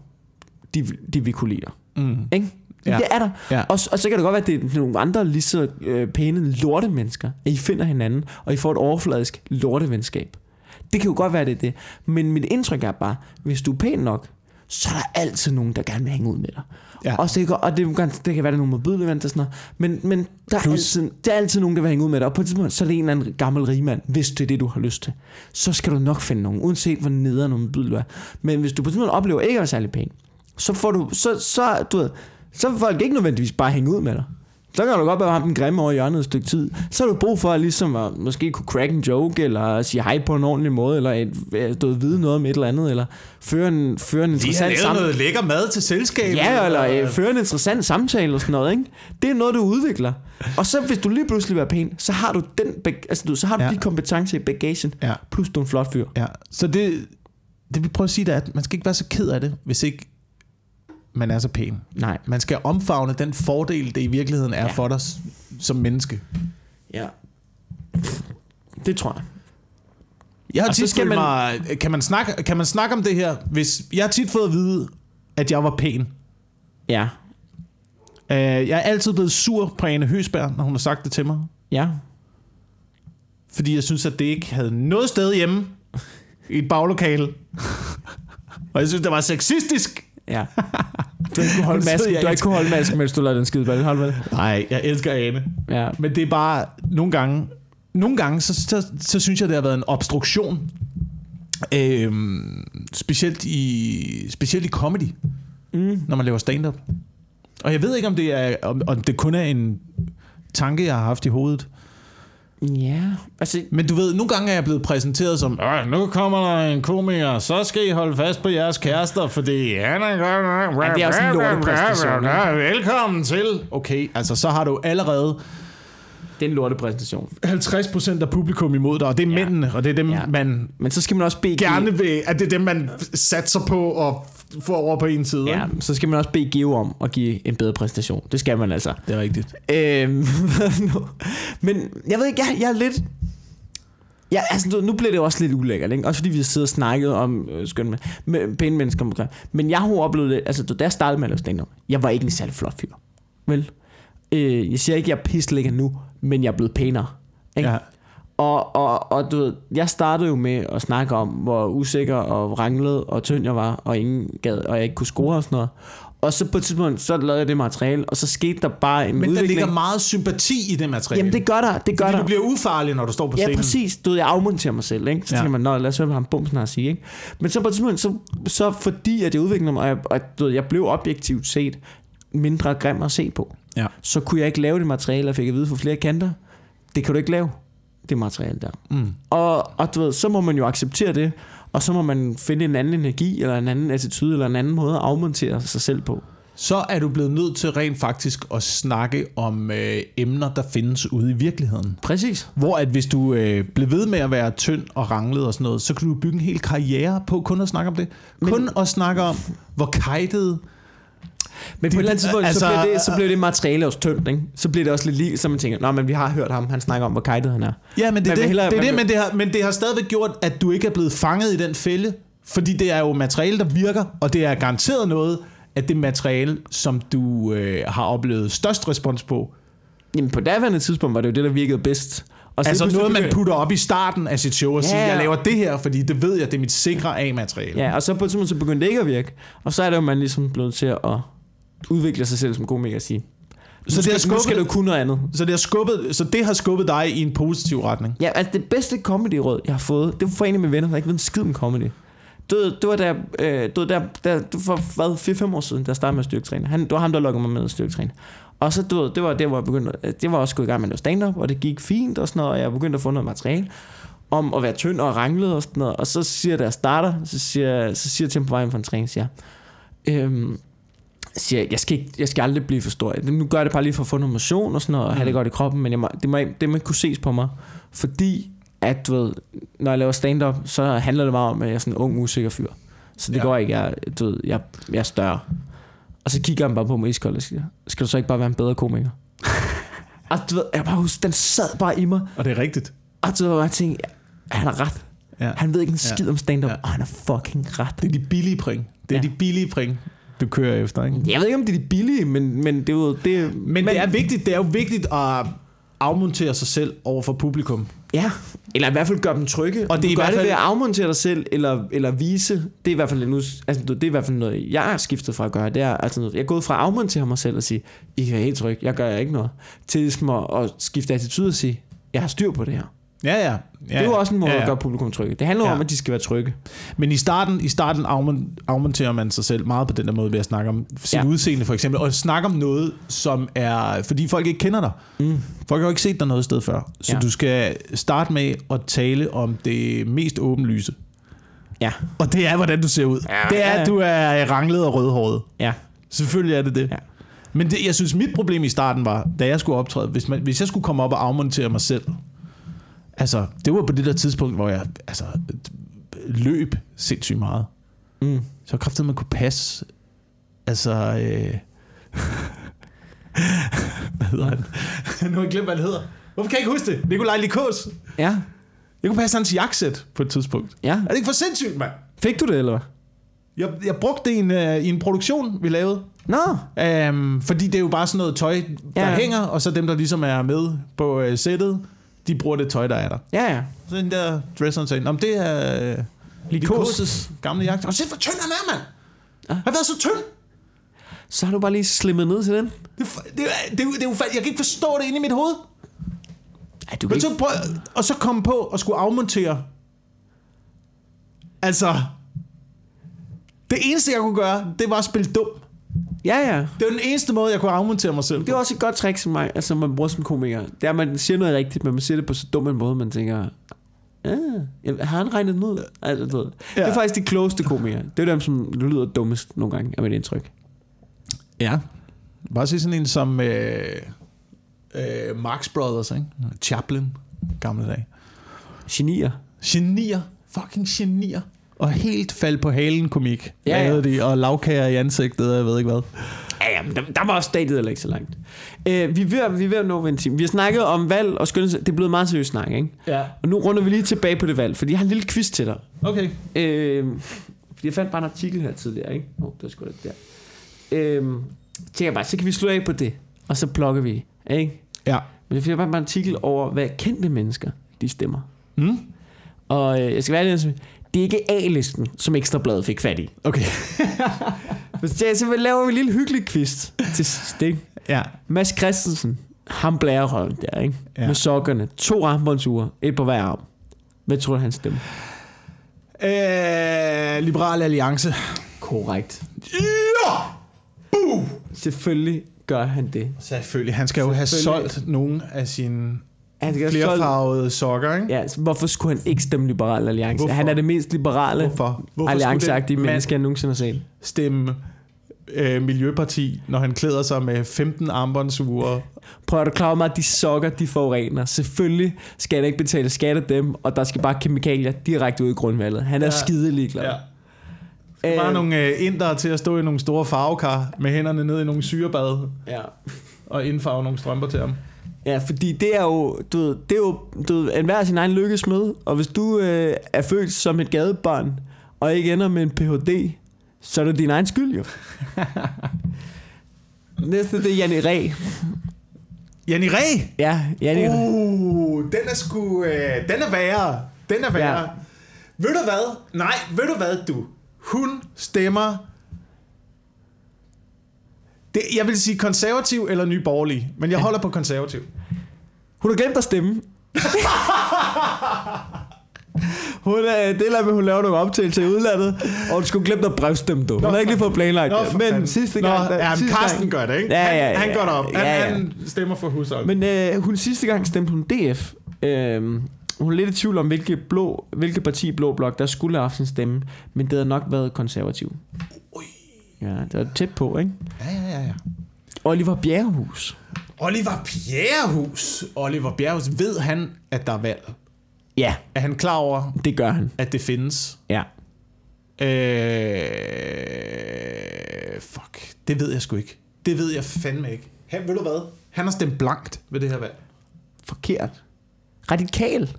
de, de vil kunne lide dig. Mm. Ikke? Ja. Det er der. Ja. Og, og så kan det godt være, at det er nogle andre lige så øh, pæne lortemennesker, at I finder hinanden, og I får et overfladisk lortevenskab. Det kan jo godt være, det er det. Men mit indtryk er bare, hvis du er pæn nok, så er der altid nogen, der gerne vil hænge ud med dig. Ja. Og, det, og det, kan, det kan være, der er nogle modbydelige venner og sådan noget. Men, men der, er Plus- altid, der er altid nogen, der vil hænge ud med dig. Og på et tidspunkt, så er det en eller anden gammel rigmand, hvis det er det, du har lyst til. Så skal du nok finde nogen, uanset hvor nederen og modbydelig du er. Men hvis du på et tidspunkt oplever ikke at være særlig pæn, så får du, så, så, du ved, så vil folk ikke nødvendigvis bare hænge ud med dig. Så kan du godt være ham den grimme over hjørnet et stykke tid. Så har du brug for at, ligesom at måske kunne crack en joke, eller sige hej på en ordentlig måde, eller et, du ved, vide noget om et eller andet, eller føre en, føre en interessant samtale. noget lækker mad til selskabet. Ja, eller øh, føre en interessant samtale og sådan noget, ikke? Det er noget, du udvikler. Og så hvis du lige pludselig er pæn, så har du, den, altså, du, så har du Ja. de kompetencer i bagagen, Ja. plus du er en flot fyr. Ja, så det, det vil prøve at sige, det er, at man skal ikke være så ked af det, hvis ikke man er så pæn. Nej. Man skal omfavne den fordel, det i virkeligheden er Ja. for dig som menneske. Ja. Det tror jeg. Jeg har tit skal man- mig, kan man, snakke, kan man snakke om det her, hvis, jeg har tit fået at vide, at jeg var pæn. Ja. Uh, jeg er altid blevet sur på Ane Høsberg, når hun har sagt det til mig. Ja. Fordi jeg synes, at det ikke havde noget sted hjemme i et baglokale. Og jeg synes, det var sexistisk. Ja. Du har ikke kunne holde masken, du har ikke kunne holde masken, mens du lavede den skide ball. Hold vel. Nej, jeg elsker Ane. Ja. Men det er bare nogle gange, nogle gange så, så, så synes jeg, det har været en obstruktion. Øhm, specielt, i, specielt i comedy, Mm. når man laver stand-up. Og jeg ved ikke, om det, er, om, om det kun er en tanke, jeg har haft i hovedet. Ja. Altså, Men du ved, nogle gange er jeg blevet præsenteret som, "Øh, nu kommer der en komiker, så skal I holde fast på jeres kærester, fordi han er. Ja, det er også en lortepræstation, Velkommen til. Okay, altså så har du allerede det er en lortepræsentation. 50% af publikum imod dig, og det er Ja. mændene, og det er dem, Ja. man Men så skal man også bede gerne vil, at det er dem, man satser på at få over på en side. Ja, så skal man også bede Geo om at give en bedre præstation. Det skal man altså. Det er rigtigt. Øhm, men jeg ved ikke, jeg, jeg er lidt... Ja, altså, nu- nu bliver det også lidt ulækkert, ikke? Også fordi vi sidder og snakket om øh, skøn med, pæne mennesker. omkring. Men jeg har oplevet det, altså da jeg startede med at lave stand jeg var ikke en særlig flot fyr. Vel? Øh, jeg siger ikke, at jeg er pislækker nu, men jeg er blevet pænere. Ikke? Ja. Og, og, og du ved, jeg startede jo med at snakke om, hvor usikker og ranglet og tynd jeg var, og ingen gad, og jeg ikke kunne score og sådan noget. Og så på et tidspunkt, så lavede jeg det materiale, og så skete der bare en Men der udvikling. ligger meget sympati i det materiale. Jamen det gør der, det gør Fordi der. du bliver ufarlig, når du står på Ja, scenen. præcis. Du ved, jeg afmonterer mig selv, ikke? Så Ja. ja. tænker man, nå, lad os høre, hvad han bumsen har at sige, ikke? Men så på et tidspunkt, så, så fordi at jeg udviklede mig, og jeg, og, du ved, jeg blev objektivt set mindre grim at se på, Ja. så kunne jeg ikke lave det materiale, jeg fik at vide fra flere kanter. Det kan du ikke lave, det materiale der. Mm. Og, og du ved, så må man jo acceptere det, og så må man finde en anden energi, eller en anden attitude, eller en anden måde at afmontere sig selv på. Så er du blevet nødt til rent faktisk at snakke om øh, emner, der findes ude i virkeligheden. Præcis. Hvor at hvis du øh, blev ved med at være tynd og ranglet og sådan noget, så kan du bygge en hel karriere på kun at snakke om det. Men- Kun at snakke om, hvor kajtet... Men på et eller andet tidspunkt, altså, så, bliver det, så bliver det materiale også tyndt, ikke? Så bliver det også lidt lige, så man tænker, nå, men vi har hørt ham, han snakker om, hvor kajtet han er. Ja, men det Man det, hellere- det, man det men, det har, men det har stadigvæk gjort, at du ikke er blevet fanget i den fælde. Fordi det er jo materiale, der virker, og det er garanteret noget af det materiale, som du øh, har oplevet størst respons på. Jamen på daværende tidspunkt var det jo det, der virkede bedst. Og så Altså noget, man putter op i starten af sit show og siger, Ja, ja. jeg laver det her, fordi det ved jeg, det er mit sikre A-materiale. Ja, og så på et tidspunkt så begyndte det ikke at virke. Og så er det jo, man ligesom blevet til at udvikle sig selv som komiker og sige, Så det, har skal, nu skal skubbet, du kunne noget andet. så, det har skubbet, så det har skubbet dig i en positiv retning. Ja, altså det bedste comedy-råd, jeg har fået, det var fra en af mine venner, der ikke ved en skid om comedy. Det var, det var der, øh, det var der, der det var for hvad, 4-5 år siden, der startede med at styrketræne. Han, det var ham, der lukkede mig med at styrketræne. Og så, du ved, det var der, hvor jeg begyndte, at- det var også gået i gang med at lave stand-up, og det gik fint og sådan noget, og jeg begyndte at få noget materiale om at være tynd og ranglet og sådan noget. Og så siger jeg starter, så siger, så siger jeg til ham på vejen for en træning, siger, øhm, siger, jeg, skal ikke, jeg skal aldrig blive for stor. Nu gør jeg det bare lige for at få noget motion og sådan noget, og have det godt i kroppen, men jeg må, det, må, det må ikke kunne ses på mig, fordi at, du ved, når jeg laver stand-up, så handler det meget om, at jeg er sådan en ung, usikker fyr. Så det Ja. ja. går ikke, jeg, du ved, jeg, jeg er større. Og så kigger han bare på mig iskoldt og siger, skal du så ikke bare være en bedre komiker? og du ved, jeg bare husker, den sad bare i mig, Og det er rigtigt. og du ved, jeg tænkte, han har ret. Ja. Han ved ikke en skid om stand-up, Ja. og han har fucking ret. Det er de billige pring. Det er Ja. de billige pring, du kører efter, ikke? Jeg ved ikke, om det er de billige, men, men det er jo... Det, Men, det er vigtigt, det er jo vigtigt at afmontere sig selv over for publikum. Ja, eller i hvert fald gøre dem trygge. Og Og det er det i gør hvert det fald- ved at afmontere dig selv, eller, eller vise. Det er i hvert fald, nu, altså, det er i hvert fald noget, jeg har skiftet fra at gøre. Det er, altså, jeg er gået fra at afmontere mig selv og sige, I kan være helt trygge, jeg gør ikke noget. Til ligesom at, at skifte attitude og sige, jeg har styr på det her. Ja, ja. ja det er jo også en måde ja, ja, at gøre publikum trygge. Det handler Ja. om, at de skal være trygge. Men i starten, i starten afmon- afmonterer man sig selv meget på den der måde ved at snakke om sit ja. Udseende for eksempel, og snakke om noget, som er, fordi folk ikke kender dig. Mm. Folk har jo ikke set dig noget sted før. Så ja. Du skal starte med at tale om det mest åbenlyse. Ja, Og det er, hvordan du ser ud. Ja, det er, ja, at du er ranglet og rødhåret. ja. Selvfølgelig er det det. Ja. Men det, jeg synes, mit problem i starten var, da jeg skulle optræde, hvis, man, hvis jeg skulle komme op og afmontere mig selv, altså, det var på det der tidspunkt, hvor jeg altså, løb sindssygt meget. Mm. Så kræftet man kunne passe. Altså... Øh, hvad hedder han? nu har jeg glemt, hvad han hedder. Hvorfor kan jeg ikke huske det? Nikolaj Likos. Ja, Jeg kunne passe hans jakkesæt på et tidspunkt. ja. Er det ikke for sindssygt, mand? Fik du det, eller hvad? Jeg, jeg brugte det i en, uh, i en produktion, vi lavede. Nå, Um, fordi det er jo bare sådan noget tøj, der Ja. hænger, og så dem, der ligesom er med på uh, sættet, de bruger det tøj, der er der. ja, ja. Så den der dresseren sagde, om det er uh, Likos. Likos' gamle jakke. Og se, hvor tynd han er, mand! Ja. Han har været så tynd! Så har du bare lige slimmet ned til den. Det, det, det, jo- det er jeg kan ikke forstå det inde i mit hoved. Ej, du kan Men så prøv, og så komme på og skulle afmontere. Altså, det eneste, jeg kunne gøre, det var at spille dum. Ja, ja. Det var den eneste måde, jeg kunne afmontere mig selv Det er også et godt trick som mig, altså man bruger som komiker. Det er, at man siger noget rigtigt, men man siger det på så dum en måde, man tænker, ah, jeg har han regnet den ud? Altså, ved. Ja. Det er faktisk de klogeste komikere. Det er dem, som lyder dummest nogle gange, er mit indtryk. Ja. Bare se sådan en som øh, øh, Marx Brothers, ikke? Chaplin, gamle dage. Genier. Genier. Fucking genier. Og helt fald på halen komik. Ja, ja. De, og lavkager i ansigtet, og jeg ved ikke hvad. Ja, ja, men der, der var også stadiet heller ikke så langt. Uh, vi, er ved, vi er ved at nå ved en time. Vi har snakket om valg og skønnes. Det er blevet meget seriøst snak, ikke? Ja. Og nu runder vi lige tilbage på det valg, fordi jeg har en lille quiz til dig. Okay. Øh, fordi jeg fandt bare en artikel her tidligere, ikke? Åh, oh, det var sgu da der. Øh, tænker bare, så kan vi slå af på det, og så plukker vi, ikke? Ja. Men det er bare en artikel over, hvad kendte mennesker, de stemmer. Mm? Og øh, jeg skal være sige, det er ikke A-listen, som Ekstrabladet fik fat i. Okay. Så jeg så laver vi en lille hyggelig quiz til sidst, ikke? Ja. Mads Christensen, ham blærerholden der, ikke? Ja. Med sokkerne, to armbåndsure, et på hver arm. Hvad tror du, han stemmer? Øh, Liberal Alliance. Korrekt. Ja! Selvfølgelig gør han det. Selvfølgelig. Han skal jo have solgt nogle af sine Han skal flerfarvede sokker, ikke? Ja, så hvorfor skulle han ikke stemme Liberal Alliance? Hvorfor? Han er det mest liberale, Hvorfor? Hvorfor allianceagtige menneske, jeg nogensinde har set. stemme øh, Miljøparti, når han klæder sig med 15 armbåndsure? Prøv at du klar over mig, at de sokker, de forurener. Selvfølgelig skal han ikke betale skat af dem, og der skal bare kemikalier direkte ud i grundvalget. Han er Ja. skide ligeglad. Ja. Øh, Bare nogle øh, indere til at stå i nogle store farvekar med hænderne ned i nogle syrebad ja. og indfarve nogle strømper til ham. Ja, fordi det er jo, du ved, det er jo du ved, en hver sin egen lykkesmed, og hvis du øh, er født som et gadebarn, og ikke ender med en Ph.D., så er det din egen skyld jo. Næste, det er Janne Ræ. Janni Ræ! Ja, Janne Ræ. Uh, den er sgu... Øh, den er værre. Den er værre. Ja. Ved du hvad? Nej, ved du hvad, du? Hun stemmer... Det, jeg vil sige konservativ eller ny borgerlig, men jeg holder på konservativ. Hun har glemt at stemme. hun er, det er med, hun laver nogle optagelser i udlandet, og hun skulle glemt at brevstemme, du. Hun har ikke lige fået planlagt det. Men fanden. sidste Nå, gang... der- ja, men sidste Karsten gang, gør det, ikke? Ja, ja, han, ja. han går derop. Han, Ja, ja. han stemmer for hushold. Men øh, hun sidste gang stemte hun DF. Øh, hun er lidt i tvivl om, hvilke, blå, hvilke parti Blå Blok, der skulle have haft sin stemme. Men det havde nok været konservativ. Ja, det var tæt på, ikke? Ja, ja, ja, ja. Oliver Bjerrehus. Oliver Bjerrehus. Oliver Bjerrehus, ved han, at der er valg? Ja, Er han klar over, det gør han. at det findes? Ja. Øh, fuck, det ved jeg sgu ikke. Det ved jeg fandme ikke. Han, ved du hvad? Han har stemt blankt ved det her valg. Forkert. Radikal.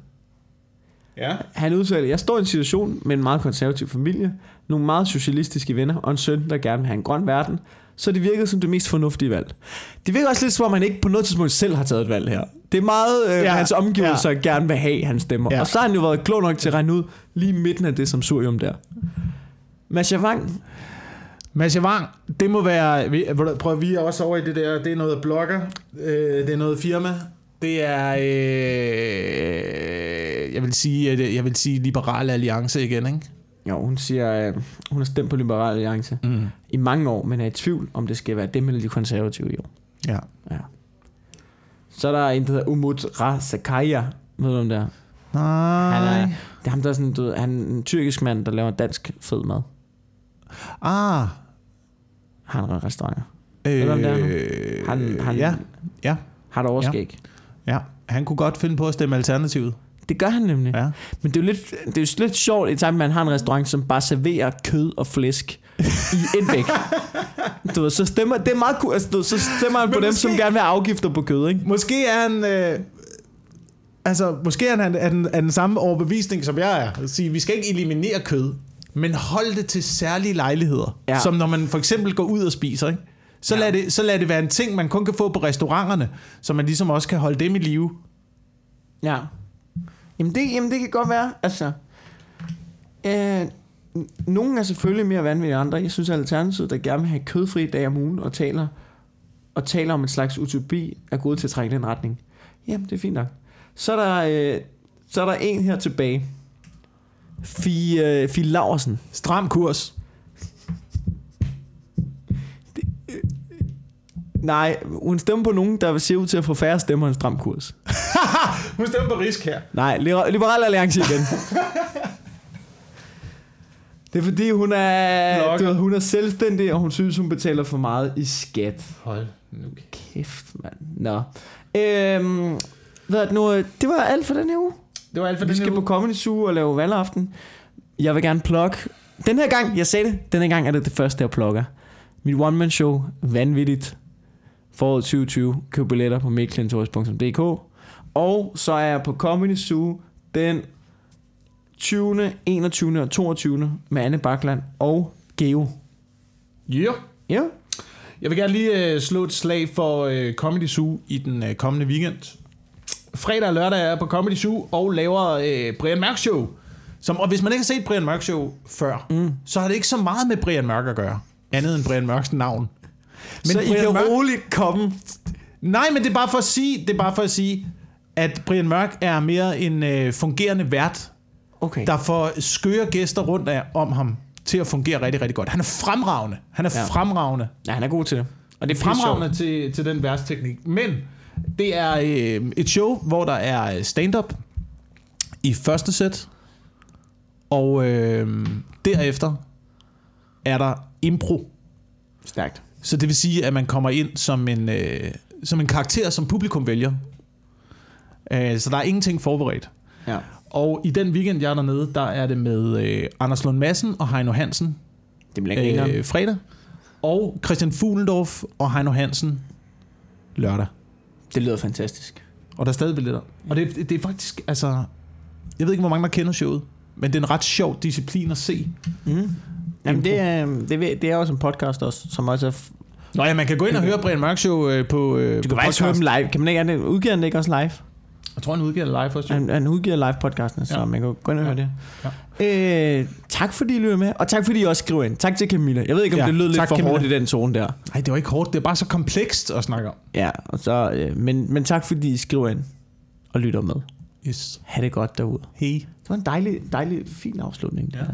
Ja. Han udtaler, jeg står i en situation med en meget konservativ familie, nogle meget socialistiske venner og en søn, der gerne vil have en grøn verden, så det virkede som det mest fornuftige valg. Det virker også lidt som om, han ikke på noget tidspunkt selv har taget et valg her. Det er meget, øh, Ja, hans omgivelser ja. gerne vil have, han stemmer. Ja. Og så har han jo været klog nok til at regne ud lige midten af det som surium der. Mads Javang, det må være... Prøv, vi er også over i det der... Det er noget blogger. Øh, det er noget firma. Det er... Øh, jeg vil sige, at jeg vil sige Liberal Alliance igen, ikke? jo, hun siger, øh, hun har stemt på Liberal Alliance Mm. i mange år, men er i tvivl, om det skal være dem eller de konservative i år. Ja. Ja. Så er der en, der hedder Umut Rasakaya. Ved du om det er? Nej. Han er, det er ham, der er sådan, du ved, han er en tyrkisk mand, der laver dansk fed mad. Ah. Han har restauranter. Øh, du, hvem det er nu? Han, han ja, ja, har der overskæg. ja. Han kunne godt finde på at stemme Alternativet. Det gør han nemlig. Ja. Men det er jo lidt, det er jo lidt sjovt, i at man har en restaurant, som bare serverer kød og flæsk i et væk. Du ved, så stemmer, det er meget cool, altså, du ved, så stemmer han på Men dem, måske- som gerne vil have afgifter på kød, ikke? Måske er han... Øh, altså, måske er han af den, af den samme overbevisning, som jeg er. At sige, vi skal ikke eliminere kød, men hold det til særlige lejligheder. Ja. Som når man for eksempel går ud og spiser, ikke? Så, ja. lad det, så lad det være en ting, man kun kan få på restauranterne, så man ligesom også kan holde dem i live. Ja. Jamen det, jamen det kan godt være, altså... Øh, nogen nogle er selvfølgelig mere vanvittige end andre. Jeg synes, at Alternativet, der gerne vil have kødfri dag om ugen, og taler, og taler om en slags utopi, er gode til at trække den retning. Jamen, det er fint nok. Så er der, øh, så er der en her tilbage. Fie, øh, Fie Laversen. Stram kurs. Øh, øh, nej, hun stemmer på nogen, der ser ud til at få færre stemmer end stram kurs. Hun stemmer på risk her. Nej, Liber- Liberal Alliance igen. det er fordi, hun er, du ved, hun er selvstændig, og hun synes, hun betaler for meget i skat. Hold nu. Kæft, mand. Nå. Øhm, hvad er det nu? Det var alt for den her uge. Det var alt for Vi den skal her på uge. Comedy Zoo og lave valgaften. Jeg vil gerne plukke. Den her gang, jeg sagde det, den her gang er det det første, jeg plukker. Mit one-man-show, vanvittigt. Foråret 2020. Køb billetter på miklintoris.dk. Og så er jeg på Comedy Zoo den 20., 21. og 22. med Anne Bakland og Geo. Yeah. Ja. Jeg vil gerne lige øh, slå et slag for øh, Comedy Zoo i den øh, kommende weekend. Fredag og lørdag er jeg på Comedy Zoo og laver øh, Brian Mørk Show. Som, og hvis man ikke har set Brian Mørk Show før, mm. så har det ikke så meget med Brian Mørk at gøre. Andet end Brian Mørks navn. Men så I Brian kan Mørk- roligt komme. Nej, men det er bare for at sige, det er bare for at sige, at Brian Mørk er mere en øh, fungerende vært, Okay. der får skøre gæster rundt af, om ham til at fungere rigtig, rigtig godt. Han er fremragende. Han er Ja. fremragende. Ja, han er god til det. Og det er fremragende til, til den værtsteknik. Men det er øh, et show, hvor der er stand-up i første sæt, og øh, derefter er der impro. Stærkt. Så det vil sige, at man kommer ind som en, øh, som en karakter, som publikum vælger. Øh, så der er ingenting forberedt. Ja. Og i den weekend, jeg er dernede, der er det med øh, Anders Lund Madsen og Heino Hansen Det bliver ikke længere. øh, fredag. Og Christian Fuglendorf og Heino Hansen lørdag. Det lyder fantastisk. Og der er stadig billetter. Og det, det er faktisk, altså... Jeg ved ikke, hvor mange der kender showet. Men det er en ret sjov disciplin at se. Mm. Jamen, det er, det, det er også en podcast også, som også er... f- Nå ja, man kan gå ind og høre Brian Mørk Show øh, på, øh, Du på kan faktisk høre dem live. Kan man ikke, er udgiver det ikke også live? Jeg tror, han udgiver det live jo. Han, han udgiver live podcasten, så Ja. man kan gå ind og høre Ja. det. Øh, tak fordi I lytter med, og tak fordi I også skriver ind. Tak til Camilla. Jeg ved ikke, om Ja, det lød lidt for Camilla. hårdt i den tone der. Nej, det var ikke hårdt. Det er bare så komplekst at snakke om. Ja, og så, øh, men, men tak fordi I skriver ind og lytter med. Yes. Ha' det godt derude. Hej. Det var en dejlig, dejlig, fin afslutning. Ja. her.